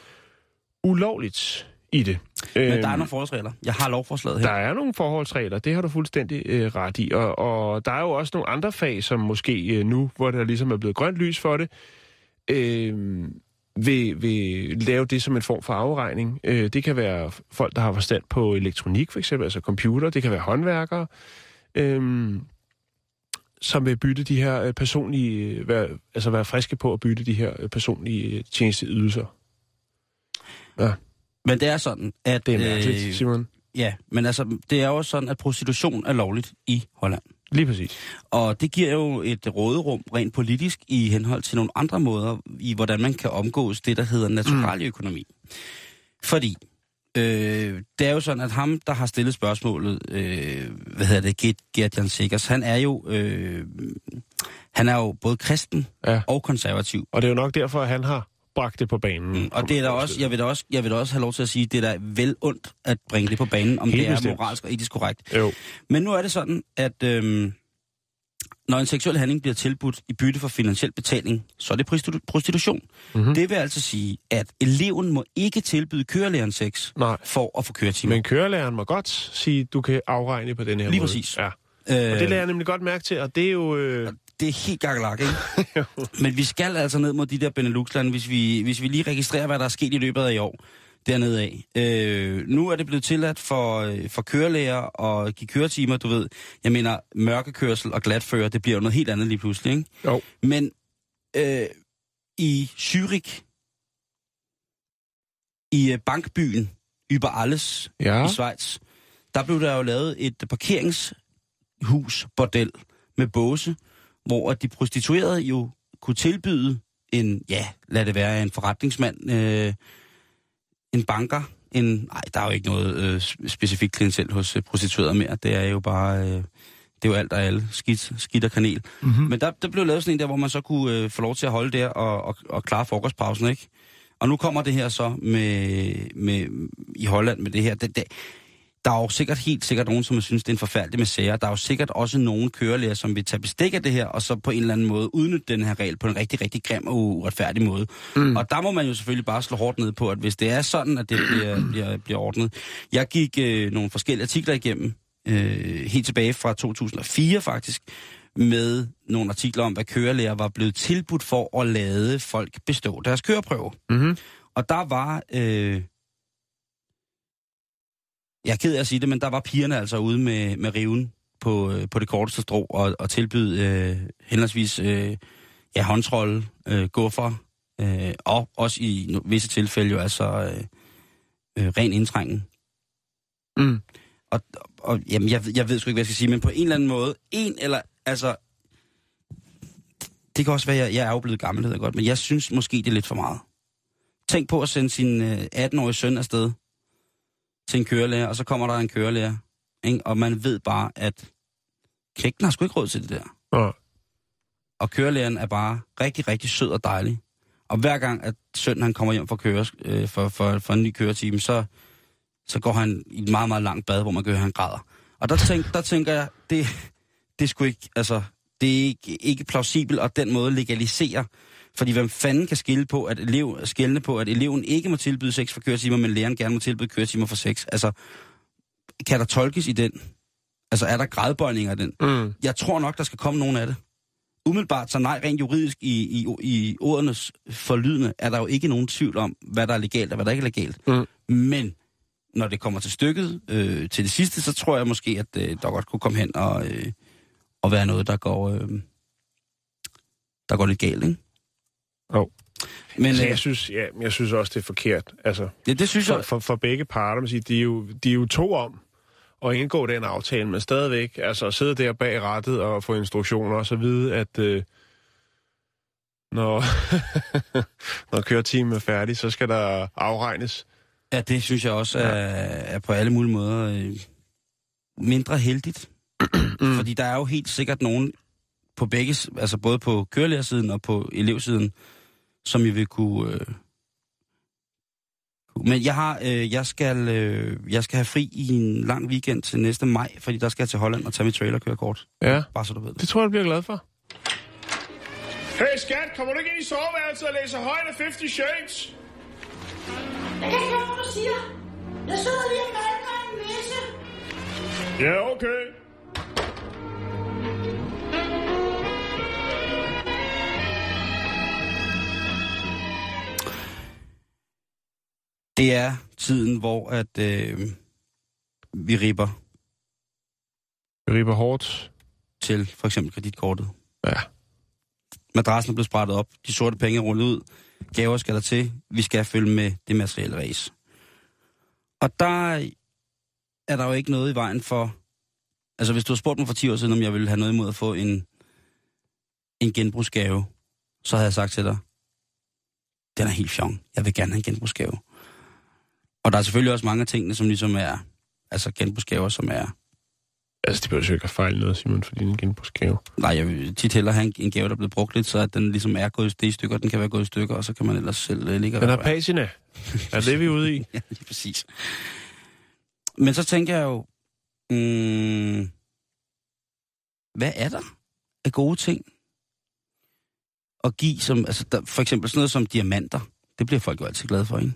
ulovligt i det. Men der er Øhm, nogle forholdsregler. Jeg har lovforslaget her. der er nogle forholdsregler, det har du fuldstændig øh, ret i. Og, og der er jo også nogle andre fag, som måske øh, nu, hvor der ligesom er blevet grønt lys for det, øh, vil, vil lave det som en form for afregning. Øh, det kan være folk, der har forstand på elektronik, for eksempel, altså computer. Det kan være håndværkere, øh, som vil bytte de her øh, personlige, øh, være, altså være friske på at bytte de her øh, personlige tjenesteydelser. Men det er sådan, at... Det er mærkeligt, øh, Simon. Ja, men altså, det er jo sådan, at prostitution er lovligt i Holland. Lige præcis. Og det giver jo et råderum rent politisk i henhold til nogle andre måder, i hvordan man kan omgås det, der hedder naturaløkonomi. Mm. Fordi øh, det er jo sådan, at ham, der har stillet spørgsmålet, øh, hvad hedder det, Gert, Gert Jan Sikkers, han er jo, øh, han er jo både kristen Ja. og konservativ. Og det er jo nok derfor, at han har bragt det på banen. Mm, og det er der også, jeg vil da også, jeg vil da også have lov til at sige, det er da vel ondt at bringe det på banen, om Helt det er bestemt. moralsk og etisk korrekt. Jo. Men nu er det sådan, at øhm, når en seksuel handling bliver tilbudt i bytte for finansiel betaling, så er det prostitu- prostitution. Mhm. Mm-hmm. Det vil altså sige, at eleven må ikke tilbyde kørelæreren sex Nej. for at få køretimer. Men kørelæreren må godt sige, du kan afregne på den her Lige måde. præcis. Ja. øh, Og det lader jeg nemlig godt mærke til, og det er jo... Øh, det er helt gakkelak, ikke? Men vi skal altså ned mod de der Benelux-lande, hvis vi, hvis vi lige registrerer, hvad der er sket i løbet af i år dernede af. Øh, nu er det blevet tilladt for, øh, for kørelæger at give køretimer, du ved. Jeg mener, mørkekørsel og glatfører, det bliver jo noget helt andet lige pludselig, ikke? jo. Men øh, i Zürich, i øh, bankbyen Überalles Ja. i Schweiz, der blev der jo lavet et parkeringshus, bordel, med båse, hvor de prostituerede jo kunne tilbyde en, ja, lad det være en forretningsmand, øh, en banker, en, nej, der er jo ikke noget øh, specifikt klientel hos øh, prostituerede mere, det er jo bare, øh, det er jo alt og alle. Skidt, skidt og kanel. Mm-hmm. Men der, der blev lavet sådan en der, hvor man så kunne øh, få lov til at holde der og, og, og klare frokostpausen, ikke? Og nu kommer det her så med, med, i Holland med det her. Det, det, der er jo sikkert helt sikkert nogen, som synes, det er en forfærdelig med sager. Der er jo sikkert også nogen kørelærer, som vil tage bestik af det her, og så på en eller anden måde udnytte den her regel på en rigtig, rigtig grim og uretfærdig måde. Mm. Og der må man jo selvfølgelig bare slå hårdt ned på, at hvis det er sådan, at det bliver, bliver, bliver ordnet. Jeg gik øh, nogle forskellige artikler igennem, øh, helt tilbage fra 2004 faktisk, med nogle artikler om, hvad kørelærer var blevet tilbudt for at lade folk bestå deres køreprøve. Mm-hmm. Og der var... Øh, jeg er ked af at sige det, men der var pigerne altså ude med, med riven på, øh, på det korteste strå og, og tilbyde øh, henholdsvis øh, ja, håndtrolde, øh, guffer, øh, og også i visse tilfælde jo altså øh, øh, ren indtrængen. Mm. Og, og jamen, jeg, jeg ved sgu ikke, hvad jeg skal sige, men på en eller anden måde, en eller, altså, det kan også være, jeg, jeg er jo blevet gammel, det godt, men jeg synes måske, det er lidt for meget. Tænk på at sende sin øh, 18-årige søn afsted til en kørelærer, og så kommer der en kørelærer, ikke? og man ved bare, at knægten har sgu ikke råd til det der. Nå. Og kørelæreren er bare rigtig, rigtig sød og dejlig. Og hver gang, at sønnen han kommer hjem for, køre, øh, for, for, for en ny køretime, så, så går han i et meget, meget langt bad, hvor man at han græder. Og der, tænk, der tænker jeg, det, det sgu ikke, altså, det er ikke, ikke plausibelt at den måde legalisere. Fordi hvem fanden kan skille på, at elev, skille på, at eleven ikke må tilbyde sex for køretimer, men læreren gerne må tilbyde køretimer for sex? Altså, kan der tolkes i den? Altså, er der gradbøjninger i den? Mm. Jeg tror nok, der skal komme nogen af det. Umiddelbart, så nej, rent juridisk i, i, i ordenes forlydende, er der jo ikke nogen tvivl om, hvad der er legalt og hvad der ikke er legalt. Mm. Men når det kommer til stykket, øh, til det sidste, så tror jeg måske, at øh, der godt kunne komme hen og, øh, og være noget, der går, øh, der går lidt galt, ikke? Jo. Men Altså, øh, jeg, synes, ja, jeg synes også, det er forkert. Altså, ja, det synes for, jeg... for, for begge parter, man siger, de, er jo, de er jo to om at indgå den aftale, men stadigvæk altså, at sidde der bag rattet og få instruktioner og så vide, at øh, når, når køretimen er færdig, så skal der afregnes. Ja, det synes jeg også er, er på alle mulige måder øh, mindre heldigt. Mm. Fordi der er jo helt sikkert nogen på begge, altså både på kørelærersiden og på elevsiden, som jeg vil kunne... Øh, men jeg har, øh, jeg skal, øh, jeg skal have fri i en lang weekend til næste maj, fordi der skal jeg til Holland og tage mit trailerkørekort. Ja, Bare så du ved det. det tror jeg, du bliver glad for. Hey skat, kommer du ikke ind i soveværelset og læser højt af 50 Shades? Jeg kan ikke høre, hvad du siger. Jeg sidder lige og malker en messe. Ja, okay. Det er tiden, hvor at, øh, vi ripper Vi riber hårdt. til for eksempel kreditkortet. Ja. Madrassen er blevet sprættet op, de sorte penge er rullet ud, gaver skal der til, vi skal følge med det materielle race. Og der er der jo ikke noget i vejen for... Altså, hvis du har spurgt mig for 10 år siden, om jeg ville have noget imod at få en, en genbrugsgave, så havde jeg sagt til dig, den er helt fjong. Jeg vil gerne have en genbrugsgave. Og der er selvfølgelig også mange af tingene, som ligesom er altså genbrugsgaver, som er Altså, det behøver jo ikke at fejle noget, Simon, for din genbrugsgave. Nej, jeg vil tit hellere have en, en gave, der er blevet brugt lidt, så at den ligesom er gået i, det stykker, den kan være gået i stykker, og så kan man ellers selv uh, ligge Den har patina. Er det, vi er ude i? Ja, lige præcis. Men så tænker jeg jo, mm, hvad er der af gode ting at give, som, altså der, for eksempel sådan noget som diamanter, det bliver folk jo altid glade for, ikke?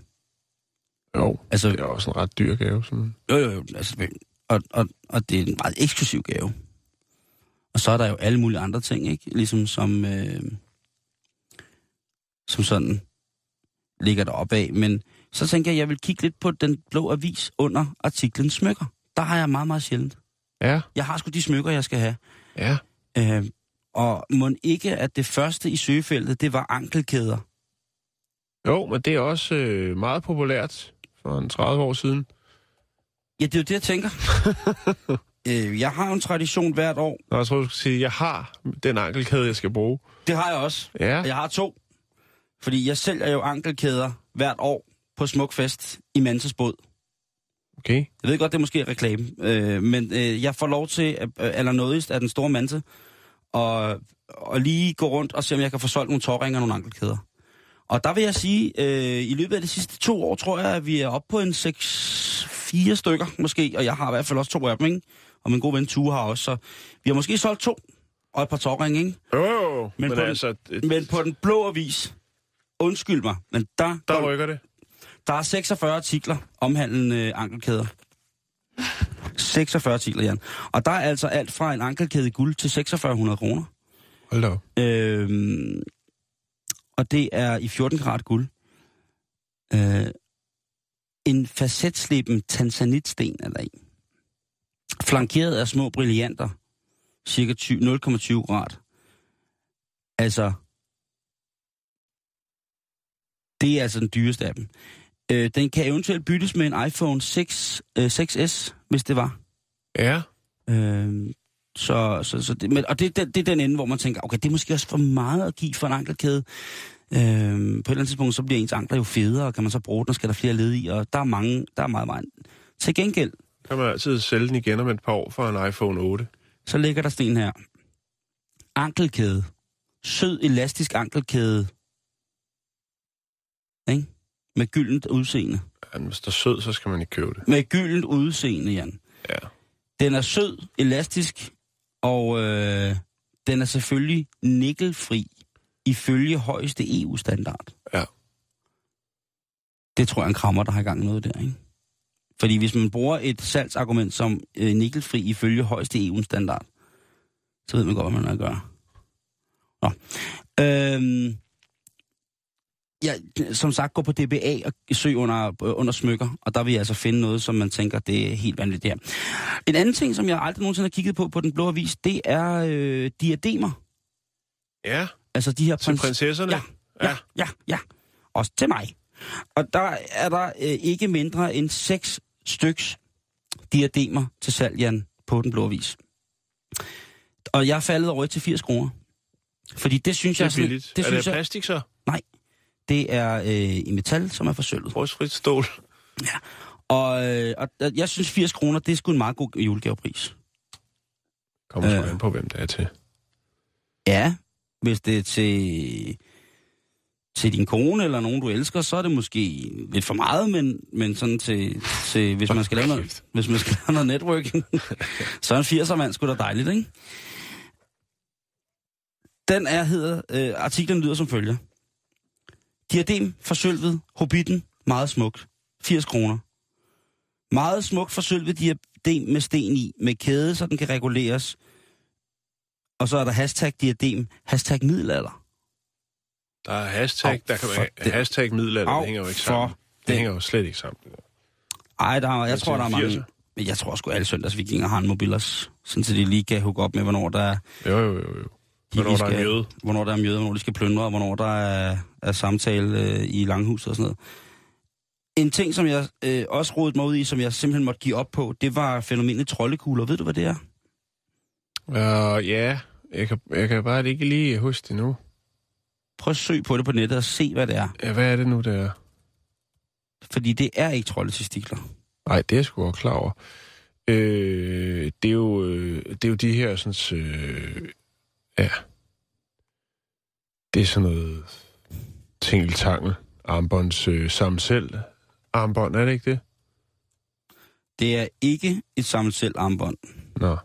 Jo, Altså, det er også en ret dyr gave. Sådan. Jo, jo, jo. Altså, og, og, og det er en meget eksklusiv gave. Og så er der jo alle mulige andre ting, ikke? Ligesom som, øh, som sådan ligger der op af. Men så tænker jeg, at jeg vil kigge lidt på den blå avis under artiklen smykker. Der har jeg meget, meget sjældent. Ja, Jeg har sgu de smykker, jeg skal have. ja. Øh, og må ikke, at det første i søgefeltet, det var ankelkæder. Jo, men det er også øh, meget populært for en 30 år siden. Ja, det er jo det, jeg tænker. øh, jeg har en tradition hvert år. Nå, jeg tror, du skulle sige, at jeg har den ankelkæde, jeg skal bruge. Det har jeg også. Ja, Jeg har to. Fordi jeg sælger jo ankelkæder hvert år på Smukfest i Manses båd. Okay. Jeg ved godt, det er måske reklame, øh, men øh, jeg får lov til, øh, allernådigst af den store mande, og, og lige gå rundt og se, om jeg kan få solgt nogle tårringer og nogle ankelkæder. Og der vil jeg sige, øh, i løbet af de sidste to år, tror jeg, at vi er oppe på en 6-4 stykker måske, og jeg har i hvert fald også to af dem, ikke? Og min gode ven Tue har også, så vi har måske solgt to og et par tårringe, ikke? Jo, jo, men, Men på altså, det, Men på den blå avis, undskyld mig, men der, der rykker det. der er 46 artikler omhandlende øh, ankelkæder. 46 artikler, Jan. Og der er altså alt fra en ankelkæde i guld til 4600 kroner. Hold da op. Øhm, og det er i 14 grad guld. Øh, en facetslippen tanzanitsten er der i. Flankeret af små brillanter. Cirka 20 0,20 grad. Altså, det er altså den dyreste af dem. Øh, den kan eventuelt byttes med en iPhone 6, øh, 6S, hvis det var. Ja. Øh, så, så, så det, men, og det, det, det er den ende, hvor man tænker, okay, det er måske også for meget at give for en ankelkæde. Øh, på et eller andet tidspunkt, så bliver ens ankler jo federe, og kan man så bruge den, og skal der flere led i, og der er mange, der er meget, meget. Til gengæld, Kan man altid sælge den igen om et par år for en iPhone 8. så ligger der sten her. Ankelkæde. Sød, elastisk ankelkæde. Ikke? Med gyldent udseende. Ja, hvis der er sød, så skal man ikke købe det. Med gyldent udseende, Jan. Ja. Den er sød, elastisk, og øh, den er selvfølgelig nikkelfri ifølge højeste EU-standard. Ja. Det tror jeg er en krammer, der har i gang noget der, ikke? Fordi hvis man bruger et salgsargument som øh, nikkelfri ifølge højeste EU-standard, så ved man godt, hvad man har at gøre. Nå. Øhm, ja, som sagt, gå på DBA og søg under, under smykker, og der vil jeg altså finde noget, som man tænker, det er helt vanligt der. En anden ting, som jeg aldrig nogensinde har kigget på på den blå avis, det er øh, diademer. Ja, Altså de her til prins- prinsesserne. Ja, ja, ja, ja. Også til mig. Og der er der øh, ikke mindre end seks styks diademer til salg, Jan, på den blå avis. Og jeg er faldet over til 80 kroner. Fordi det synes Det jeg er sådan- billigt. Det er synes det jeg, plastik så? Det er øh, i metal, som er forsølvet. Rustfrit stål. Og, øh, og og jeg synes 80 kroner, det er sgu en meget god julegavepris. Kommer Øh. an på, hvem det er til. Ja, hvis det er til, til din kone eller nogen, du elsker, så er det måske lidt for meget, men, men sådan til, til hvis, man skal lave noget, hvis man skal lave noget networking, så er en 80'er mand sgu da dejligt, ikke? Den er, hedder, øh, artiklen lyder som følger. Diadem forsølvet, Hobbiten, meget smukt. 80 kroner. Meget smukt forsølvet diadem med sten i, med kæde, så den kan reguleres. Og så er der hashtag diadem, hashtag middelalder. Der er hashtag, Au, der kan være det- hashtag middelalder, Au, det hænger jo ikke sammen. Det det- hænger jo slet ikke sammen. Ej, der, er- jeg Men tror, der er mange... 80'er? Men jeg tror sgu, alle søndagsvikinger har en mobilers, sådan så de lige kan hooke op med, hvornår der er, Jo, jo, jo, jo. de Hvornår lige der er skal- mjøde. hvornår der er mjøde, hvornår de skal plyndre, og hvornår der er, er samtale øh, i langhus og sådan noget. En ting, som jeg øh, også rodede mig ud i, som jeg simpelthen måtte give op på, det var fænomenet troldekugler. Ved du, hvad det er? Uh, ja, jeg kan, jeg kan bare ikke lige huske det nu. Prøv at søge på det på nettet og se, hvad det er. Ja, hvad er det nu, det er? Fordi det er ikke troldetestikler. Nej, det er jeg sgu godt klar over. Øh, det, er jo, øh, det er jo de her sådan... Øh, ja. Det er sådan noget tingeltangel, armbånds øh, sammen selv. Armbånd, er det ikke det? Det er ikke et samlet selv armbånd, Nå.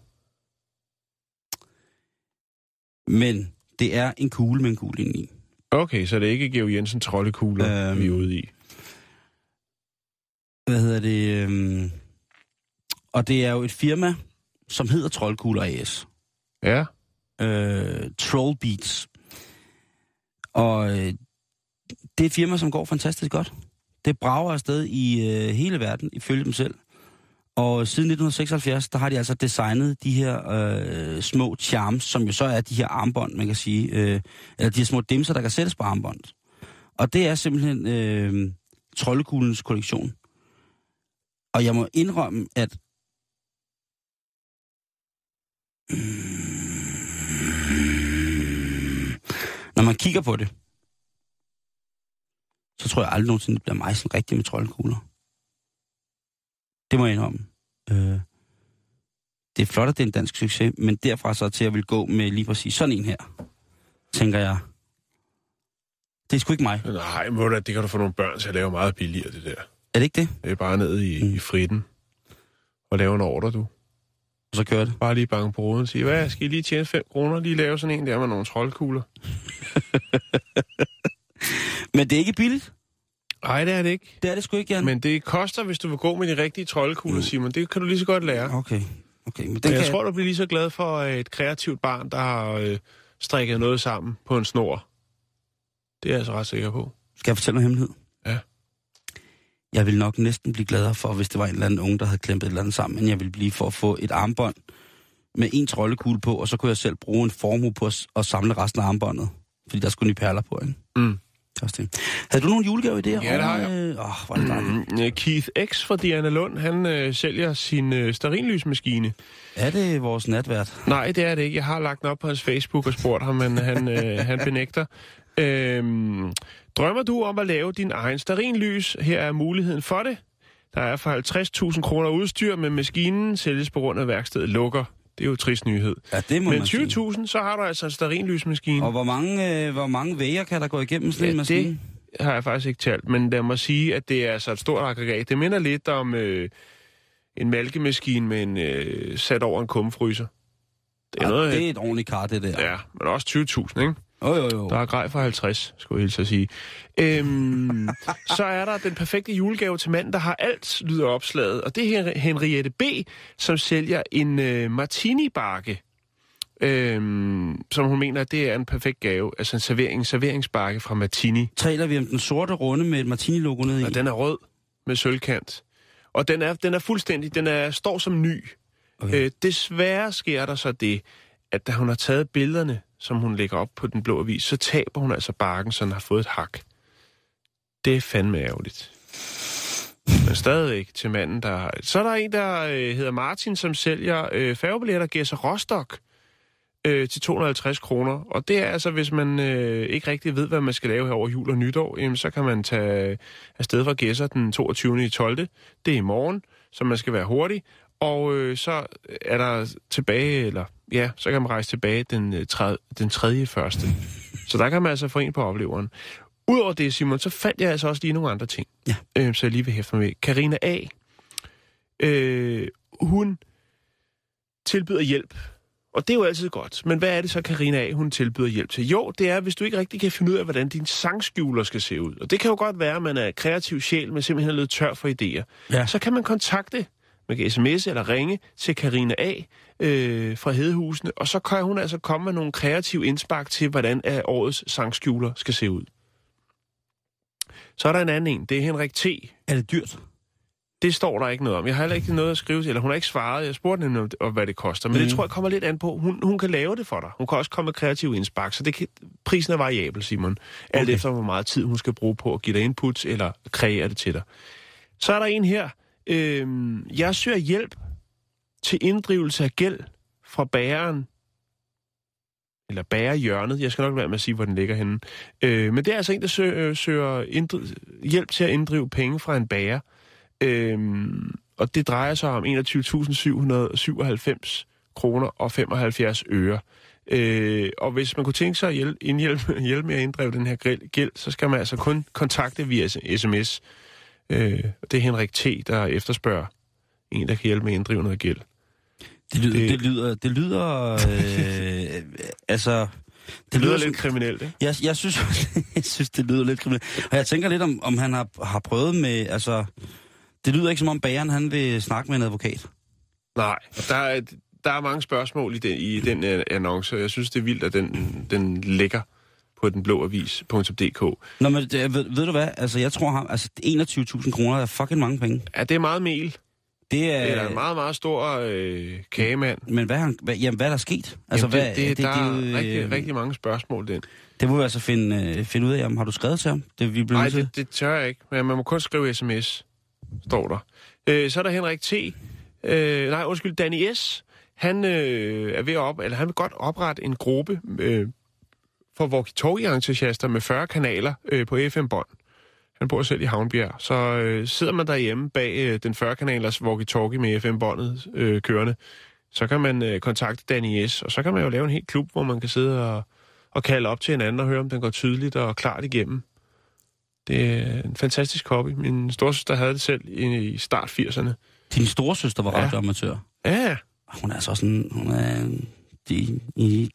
men det er en kugle med en kugle indeni. Okay, så det er ikke Geo Jensen troldekugler, Øhm. vi er ude i. hvad hedder det? Øhm, og det er jo et firma, som hedder Troldkugler AS. Ja, Øh, Troll Beats. Og øh, det er et firma, som går fantastisk godt. Det brager afsted i øh, hele verden, ifølge dem selv. Og siden 1976, der har de altså designet de her øh, små charms, som jo så er de her armbånd, man kan sige. Øh, eller de her små dimser, der kan sættes på armbånd. Og det er simpelthen øh, troldekuglens kollektion. Og jeg må indrømme, at når man kigger på det, så tror jeg aldrig nogensinde, det bliver mig sådan rigtig med troldkugler. Det må jeg indrømme. Øh, det er flot, at det er en dansk succes, men derfra så til at vil gå med lige præcis sådan en her, tænker jeg, det er sgu ikke mig. Nej, hvad, det kan du få nogle børn til at lave meget billigere, det der. Er det ikke det? Det er bare ned i, mm. i fritten og lave en ordre, du. Og så kører det. Bare lige bange på ruden og sige, hvad, skal I lige tjene 5 kroner? Lige lave sådan en der med nogle troldkugler. Men det er ikke billigt. Nej, det er det ikke. Det er det sgu ikke, Jan. Men det koster, hvis du vil gå med de rigtige troldkugler, Mm. Simon. Det kan du lige så godt lære. Okay. Okay, men Men den jeg kan... tror, du bliver lige så glad for øh, et kreativt barn, der har øh, strikket noget sammen på en snor. Det er jeg altså ret sikker på. Skal jeg fortælle en hemmelighed? Ja. Jeg ville nok næsten blive gladere for, hvis det var en eller anden unge, der havde klemt et eller andet sammen, end jeg ville blive for at få et armbånd med en troldekugle på, og så kunne jeg selv bruge en formue på at samle resten af armbåndet. Fordi der skulle nye perler på, ikke? Mm. Også det. Havde du nogle julegave i det? Ja, det har jeg. Åh, oh, hvor er det. Mm, øh, Keith X fra Diana Lund, han øh, sælger sin øh, sterinlysmaskine. Er det vores natvært? Nej, det er det ikke. Jeg har lagt den op på hans Facebook og spurgt ham, men han, øh, han benægter. Øhm, drømmer du om at lave din egen sterinlys? Her er muligheden for det. Der er for 50.000 kroner udstyr, men maskinen sælges på grund af værkstedet lukker. Det er jo en trist nyhed. Ja, det må Men man sige. 20.000, så har du altså en sterinlysmaskine. Og hvor mange, øh, hvor mange væger kan der gå igennem sådan Ja, en maskine? det har jeg faktisk ikke talt, men lad mig sige, at det er altså et stort aggregat. Det minder lidt om øh, en mælkemaskine med en, øh, sat over en kummefryser. Det er Ja, noget, det er et ordentligt kar, det der. ja, men også 20.000, ikke? Jo, jo, jo. Der er grej for 50, skulle jeg hilse at sige. Øhm, så er der den perfekte julegave til manden, der har alt, lyder opslaget. Og det er Henriette B., som sælger en øh, martini-bakke. Øhm, som hun mener, det er en perfekt gave. Altså en servering, en serveringsbakke fra Martini. Taler vi om den sorte runde med et Martini-logo nede i? Og den er rød med sølvkant. Og den er, den er fuldstændig, den er, står som ny. Okay. Øh, desværre sker der så det, at da hun har taget billederne, som hun lægger op på den blå avis, så taber hun altså bakken, så den har fået et hak. Det er fandme ærgerligt. Men stadigvæk til manden, der. Så er der en, der øh, hedder Martin, som sælger øh, færgebilletter Gæsser Rostock øh, til 250 kroner. Og det er altså, hvis man øh, ikke rigtig ved, hvad man skal lave her over jul og nytår, jamen, så kan man tage øh, afsted fra Gæsser den 22. i 12. Det er i morgen, så man skal være hurtig. Og øh, så er der tilbage, eller ja, så kan man rejse tilbage den, øh, tredje, den tredje første. Så der kan man altså få en på opleveren. Udover det, Simon, så fandt jeg altså også lige nogle andre ting, Ja. øh, så jeg lige vil hæfte mig med. Karina A. Øh, hun tilbyder hjælp. Og det er jo altid godt. Men hvad er det så, Karina A. hun tilbyder hjælp til? Jo, det er, hvis du ikke rigtig kan finde ud af, hvordan din sangskjuler skal se ud. Og det kan jo godt være, at man er kreativ sjæl, men simpelthen er lidt tør for idéer. Ja. Så kan man kontakte, man kan sms eller ringe til Karina A. Øh, fra Hedehusene, og så kan hun altså komme med nogle kreative indspark til, hvordan er årets sangskjuler skal se ud. Så er der en anden en, det er Henrik T. Er det dyrt? Det står der ikke noget om. Jeg har heller ikke noget at skrive til, eller hun har ikke svaret. Jeg spurgte hende, om, hvad det koster, men mm. det tror jeg kommer lidt an på. Hun, hun kan lave det for dig. Hun kan også komme med kreativ indspark, så det kan, prisen er variabel, Simon. Alt Okay. efter, hvor meget tid hun skal bruge på at give dig input, eller kreere det til dig. Så er der en her. Øhm, jeg søger hjælp til inddrivelse af gæld fra bæreren, eller bærehjørnet. Jeg skal nok være med at sige, hvor den ligger henne. Øh, men det er altså en, der søger, øh, søger inddri- hjælp til at inddrive penge fra en bærer. Øh, og det drejer sig om 21.797 kroner og 75 øre. Øh, og hvis man kunne tænke sig at hjælpe, en hjælp, hjælpe med at inddrive den her gæld, gæld, så skal man altså kun kontakte via sms. Øh, det er Henrik T., der efterspørger en, der kan hjælpe med at inddrive noget gæld. Det lyder... Det- Det, det lyder... Det lyder øh, altså... Det lyder som- lidt kriminelt, ikke? Jeg, jeg, synes, jeg synes, det lyder lidt kriminelt. Og jeg tænker lidt, om, om han har, har prøvet med... Altså, det lyder ikke som om bageren, han vil snakke med en advokat. Nej, der er, der er mange spørgsmål i den, i den øh, annonce, og jeg synes, det er vildt, at den, den ligger på den blå avis.dk. Nå, men det, ved, ved du hvad? Altså, jeg tror ham... Altså, 21.000 kroner er fucking mange penge. Ja, det er meget mel. Det er... Det er en meget, meget stor øh, kagemand. Men hvad, han, hvad, jamen, hvad er der sket? Altså, Jamen, hvad, det, det, det, der er jo, øh, rigtig, rigtig mange spørgsmål, den. Det må vi altså finde, øh, finde ud af, om har du skrevet til ham? Det vi Nej, det, det tør jeg ikke, men man må kun skrive sms, står der. Øh, så er der Henrik T. Øh, nej, undskyld, Danny S. Han øh, er ved at op, eller han vil godt oprette en gruppe øh, for walkie-talkie-entusiaster med 40 kanaler øh, på FM-bånd. Han bor selv i Havnbjerg. Så øh, sidder man derhjemme bag øh, den 40-kanalers walkie-talkie med FM-båndet øh, kørende, så kan man øh, kontakte Danny S., og så kan man jo lave en helt klub, hvor man kan sidde og, og kalde op til hinanden og høre, om den går tydeligt og klart igennem. Det er en fantastisk hobby. Min storsøster havde det selv i, i start 80'erne. Din storesøster var Ja. radioamatør. Ja, Hun er så sådan... Hun er, det,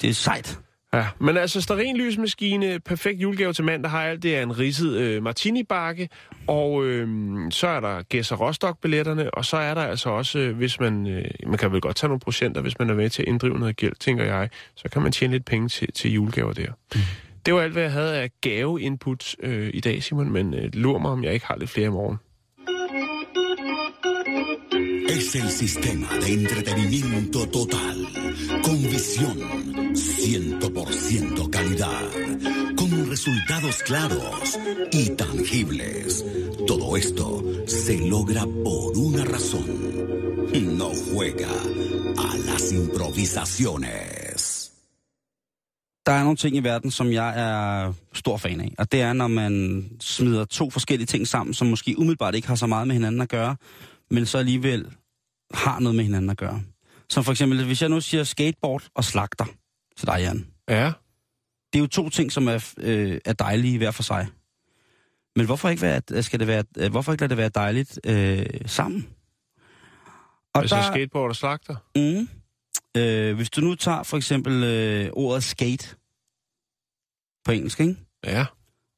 det er sejt. Ja, men altså stearinlysmaskine, perfekt julegave til mand, der har alt. Det er en ridset øh, martini-bakke, og øh, så er der Gæs og Rostock-billetterne, og så er der altså også, øh, hvis man, øh, man kan vel godt tage nogle procenter, hvis man er med til at inddrive noget gæld, tænker jeg, så kan man tjene lidt penge til, til julegaver der. Mm. Det var alt, hvad jeg havde af gave-input øh, i dag, Simon, men øh, lur mig, om jeg ikke har lidt flere i morgen. Es el sistema de entretenimiento total, con visión, 100% calidad, con resultados claros y tangibles. Todo esto se logra por una razón. No juega a las improvisaciones. Der er nogle ting i verden, som jeg er stor fan af. Og det er, når man smider to forskellige ting sammen, som måske umiddelbart ikke har så meget med hinanden at gøre, men så alligevel har noget med hinanden at gøre. Som for eksempel, hvis jeg nu siger skateboard og slagter til dig, Jan. Ja, Det er jo to ting, som er, øh, er dejlige hver for sig. Men hvorfor ikke, være, skal det være, øh, hvorfor ikke lade det være dejligt øh, sammen? Og altså skateboard og slagter. Mm, øh, hvis du nu tager for eksempel øh, ordet skate på engelsk, ikke? Ja,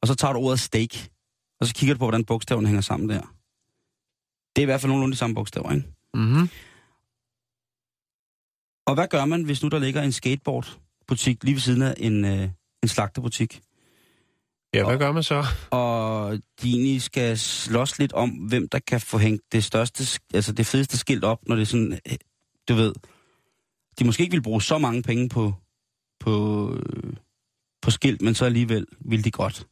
og så tager du ordet steak, og så kigger du på, hvordan bogstaverne hænger sammen der. Det er i hvert fald nogenlunde de samme bogstaver, ikke? mm-hmm. Og hvad gør man, hvis nu der ligger en skateboardbutik lige ved siden af en, øh, en slagterbutik, ja hvad gør man så? og de egentlig skal slås lidt om, hvem der kan få hængt det største, altså det fedeste skilt op, når det er sådan, øh, du ved, de måske ikke vil bruge så mange penge på, på, øh, på skilt, men så alligevel vil de godt.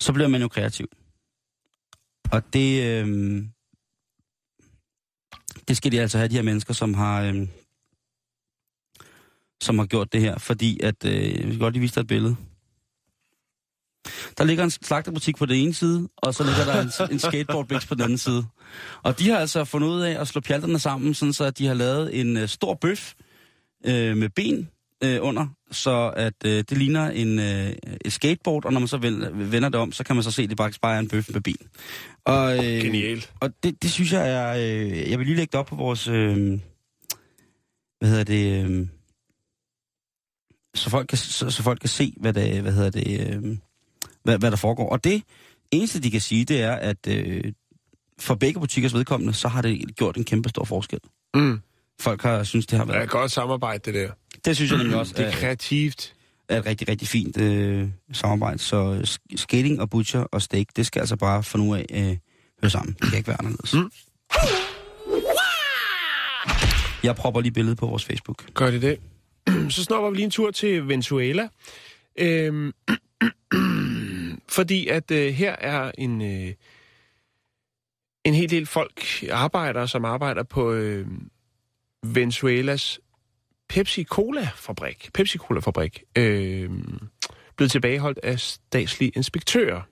Så bliver man jo kreativ. Og det, øh, det skal de altså have, de her mennesker, som har, øh, som har gjort det her, fordi at, øh, jeg vil godt lige vise dig et billede. Der ligger en slagterbutik på den ene side, og så ligger der en, en skateboardbix på den anden side. Og de har altså fundet ud af at slå pjalterne sammen, sådan så at de har lavet en uh, stor bøf øh, med ben øh, under, så at øh, det ligner en øh, et skateboard, og når man så vender det om, så kan man så se, at det faktisk bare er en bøf med ben. Og, øh, Genialt. og det, det synes jeg er... Øh, jeg vil lige lægge det op på vores... Øh, hvad hedder det... Øh, så, folk kan, så, så folk kan se, hvad, det, hvad hedder det... Øh, hvad, hvad der foregår. Og det eneste, de kan sige, det er, at øh, for begge butikkers vedkommende, så har det gjort en kæmpe stor forskel. Mm. Folk har synes det har Det er været... et godt samarbejde, det der. Det synes jeg nemlig også Det er kreativt. er et rigtig, rigtig fint øh, samarbejde. Så sk- skating og butcher og steak, det skal altså bare fra nu af øh, høre sammen. Det kan ikke være anderledes. Mm. Jeg propper lige billedet på vores Facebook. Gør det det? Så snupper vi lige en tur til Venezuela. Øhm, fordi at øh, her er en, øh, en hel del folk, arbejdere, som arbejder på øh, Venezuelas Pepsi-Cola-fabrik. Pepsi-Cola-fabrik. Øh, blevet tilbageholdt af statslige inspektører.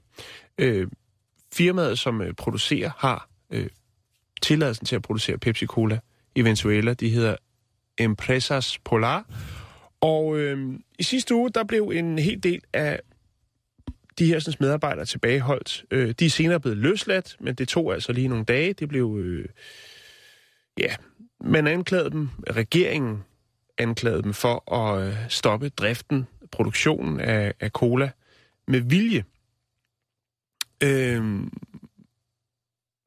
Øh, firmaet, som øh, producerer, har øh, tilladelsen til at producere Pepsi-Cola i Venezuela. De hedder Empresas Polar. Og øh, i sidste uge, der blev en hel del af de her sådan, medarbejdere tilbageholdt. Øh, de er senere blevet løsladt, men det tog altså lige nogle dage. Det blev, øh, ja, man anklagede dem, regeringen anklaget dem for at øh, stoppe driften, produktionen af, af cola med vilje. Øhm,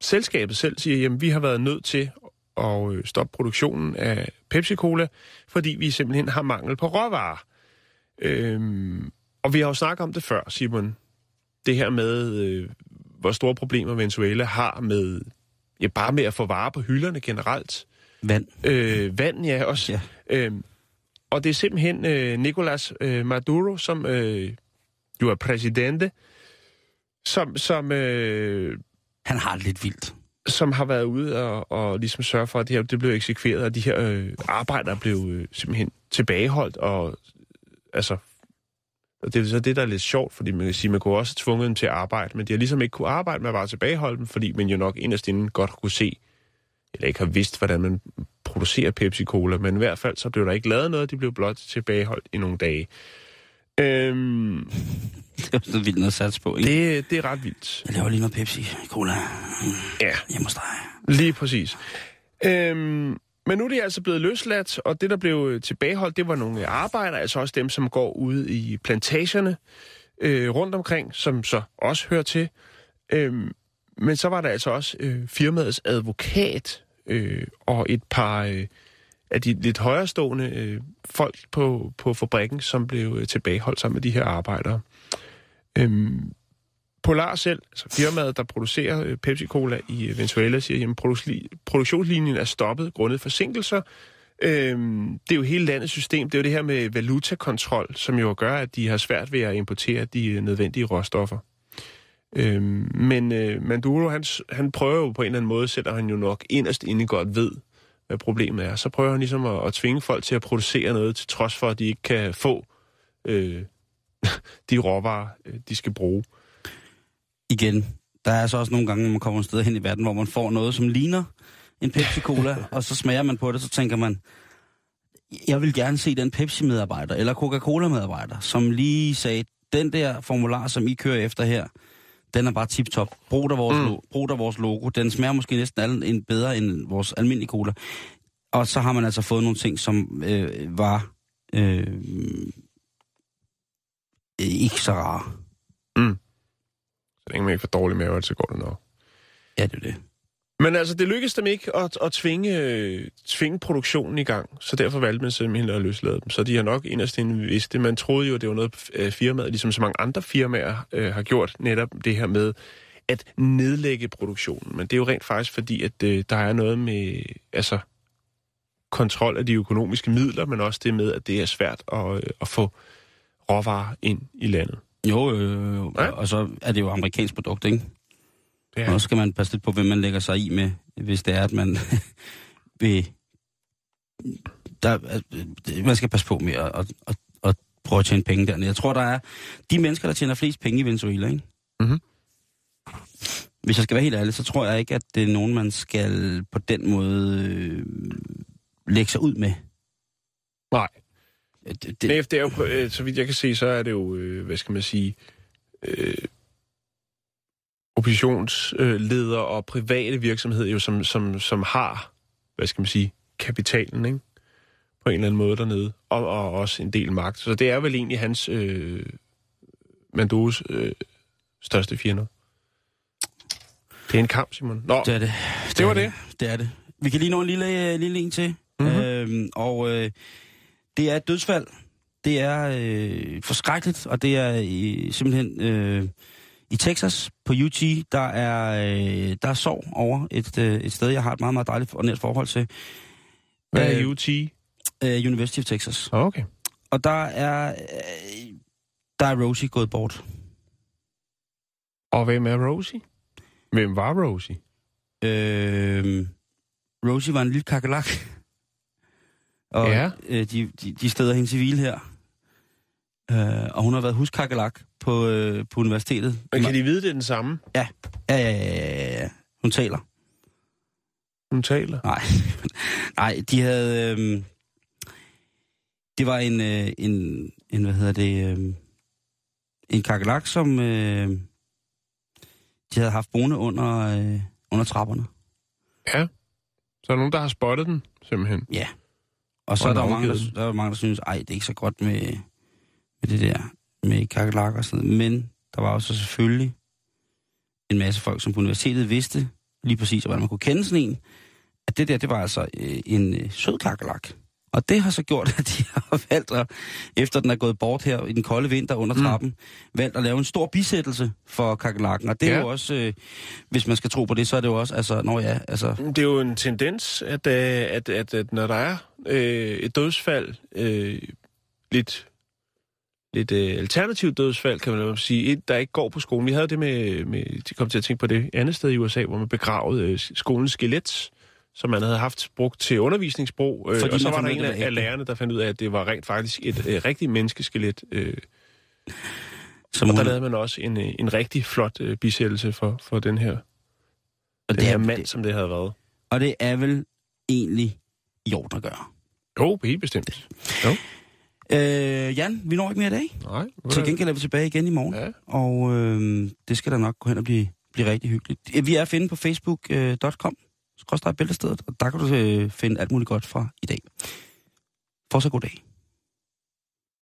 selskabet selv siger, at vi har været nødt til at øh, stoppe produktionen af Pepsi-Cola, fordi vi simpelthen har mangel på råvarer. Øhm, og vi har jo snakket om det før, Simon. Det her med, øh, hvor store problemer Venezuela har med, ja, bare med at få varer på hylderne generelt. Vand. Øh, vand, ja, også. Ja. Øhm, og det er simpelthen øh, Nicolas øh, Maduro, som øh, jo er præsidente, som, som øh, Han har det lidt vildt. som har været ude og, og ligesom sørge for, at det her det blev eksekveret, og de her øh, arbejdere blev øh, simpelthen tilbageholdt, og altså Og det er så det, der er lidt sjovt, fordi man kan sige, man kunne også have tvunget dem til at arbejde, men de har ligesom ikke kunne arbejde med at bare tilbageholde dem, fordi man jo nok inderst inden godt kunne se, eller ikke har vidst, hvordan man producerer Pepsi-Cola, men i hvert fald så blev der ikke lavet noget, de blev blot tilbageholdt i nogle dage. Øhm, Det er sådan vildt noget at satse på, ikke? det, det er ret vildt. Jeg laver lige noget Pepsi Cola Ja, hjemme hos dig. lige præcis. Øhm, men nu er de altså blevet løsladt, og det, der blev tilbageholdt, det var nogle arbejdere, altså også dem, som går ude i plantagerne øh, rundt omkring, som så også hører til. Øhm, men så var der altså også øh, firmaets advokat øh, og et par øh, af de lidt højrestående øh, folk på, på fabrikken, som blev øh, tilbageholdt sammen med de her arbejdere. Øhm, Polar selv, altså firmaet, der producerer øh, Pepsi-Cola i øh, Venezuela, siger, at produktionslinjen er stoppet grundet forsinkelser. Øhm, det er jo hele landets system. Det er jo det her med valutakontrol, som jo gør, at de har svært ved at importere de øh, nødvendige råstoffer. Øhm, men øh, Maduro, han, han prøver jo på en eller anden måde, selvom han jo nok inderst inde godt ved, hvad problemet er, så prøver han ligesom at, at tvinge folk til at producere noget, til trods for, at de ikke kan få øh, de råvarer, øh, de skal bruge. Igen, der er så også nogle gange, man kommer et sted hen i verden, hvor man får noget, som ligner en Pepsi-Cola, og så smager man på det, så tænker man, jeg vil gerne se den Pepsi-medarbejder, eller Coca-Cola-medarbejder, som lige sagde, den der formular, som I kører efter her, den er bare tip-top. Brug der vores, Mm. mm. brug der vores logo. Den smager måske næsten al- en bedre end vores almindelige cola. Og så har man altså fået nogle ting, som øh, var øh, ikke så rare. Så længe man ikke får dårlig mave, så går det nok. Ja, det er det. Men altså, det lykkedes dem ikke at, at tvinge, øh, tvinge produktionen i gang, så derfor valgte man simpelthen at løslade dem. Så de har nok inderst inde vidst det. Man troede jo, at det var noget, øh, firmaet, ligesom så mange andre firmaer øh, har gjort, netop det her med at nedlægge produktionen. Men det er jo rent faktisk fordi, at øh, der er noget med altså, kontrol af de økonomiske midler, men også det med, at det er svært at, øh, at få råvarer ind i landet. Jo, øh, Ja. og så er det jo amerikansk produkt, ikke? Ja. Og så skal man passe lidt på, hvem man lægger sig i med, hvis det er, at man vil... Der, øh, man skal passe på med at, at, at, at prøve at tjene penge dernede. Jeg tror, der er de mennesker, der tjener flest penge i Venezuela, ikke? Mhm. Hvis jeg skal være helt ærlig, så tror jeg ikke, at det er nogen, man skal på den måde øh, lægge sig ud med. Nej. Det, Det, det, er jo, øh, så vidt jeg kan se, så er det jo, øh, hvad skal man sige, øh, oppositionsledere og private virksomheder, jo, som, som, som har, hvad skal man sige, kapitalen, ikke? På en eller anden måde dernede, og, og også en del magt. Så det er vel egentlig hans, øh, Mandos øh, største fjender. Det er en kamp, Simon. Nå, det er det. det var er det. Det er det. Vi kan lige nå en lille, øh, lille en til. Mhm. Mm-hmm. Øhm, og øh, det er et dødsfald. Det er øh, forskrækkeligt, og det er øh, simpelthen øh, i Texas på UT, der er, øh, der er sorg over et, øh, et sted, jeg har et meget, meget dejligt og nært forhold til. hvad er øh, UT? Øh, University of Texas. Okay. Og der er, øh, der er Rosie gået bort. Og hvem er Rosie? Hvem var Rosie? Øh, Rosie var en lille kakelak. Og Ja. øh, de, de, de steder hende til hvile her. Øh, og hun har været huskakelak på, øh, på universitetet. Men kan de vide, det er den samme? Ja, ja, ja, ja, ja. Hun taler. Hun taler. Nej, nej, de havde... Øh, det var en, øh, en, en, hvad hedder det, øh, en kakelak, som øh, de havde haft boende under, øh, under trapperne. Ja. Så er der nogen, der har spottet den, simpelthen. Ja. Og så er der, mange, der, der er mange, der synes, ej, det er ikke så godt med, med det der, med kakelakker og sådan noget. Men der var også selvfølgelig en masse folk, som på universitetet vidste lige præcis, hvordan man kunne kende sådan en, at det der, det var altså øh, en øh, sød kakelak. Og det har så gjort, at de har valgt, at, efter den er gået bort her i den kolde vinter under Mm. trappen, valgt at lave en stor bisættelse for kakelakken. Og det er Ja. jo også, øh, hvis man skal tro på det, så er det jo også, altså, når ja, altså, Det er jo en tendens, at, øh, at, at, at når der er øh, et dødsfald, øh, lidt, lidt øh, alternativt dødsfald, kan man sige, et, der ikke går på skolen. Vi havde det med, med, de kom til at tænke på det andet sted i USA, hvor man begravede øh, skolens skelet, som man havde haft brugt til undervisningsbrug. Øh, Fordi og så var der en af, af, lærerne, der fandt ud af, at det var rent faktisk et øh, rigtigt menneskeskelet, øh, Som Og der hun- lavede man også en, øh, en rigtig flot øh, bisættelse for, for den her, og den det her er, mand, det, som det havde været. og det er vel egentlig i orden at gøre. Jo, helt bestemt. Jo. Øh, Jan, vi når ikke mere i dag. Nej, Til gengæld er vi tilbage igen i morgen. Ja. Og øh, det skal da nok gå hen og blive, blive rigtig hyggeligt. Vi er at finde på facebook.com, skråstrej bæltestedet, og der kan du øh, finde alt muligt godt fra i dag. Fortsat god dag.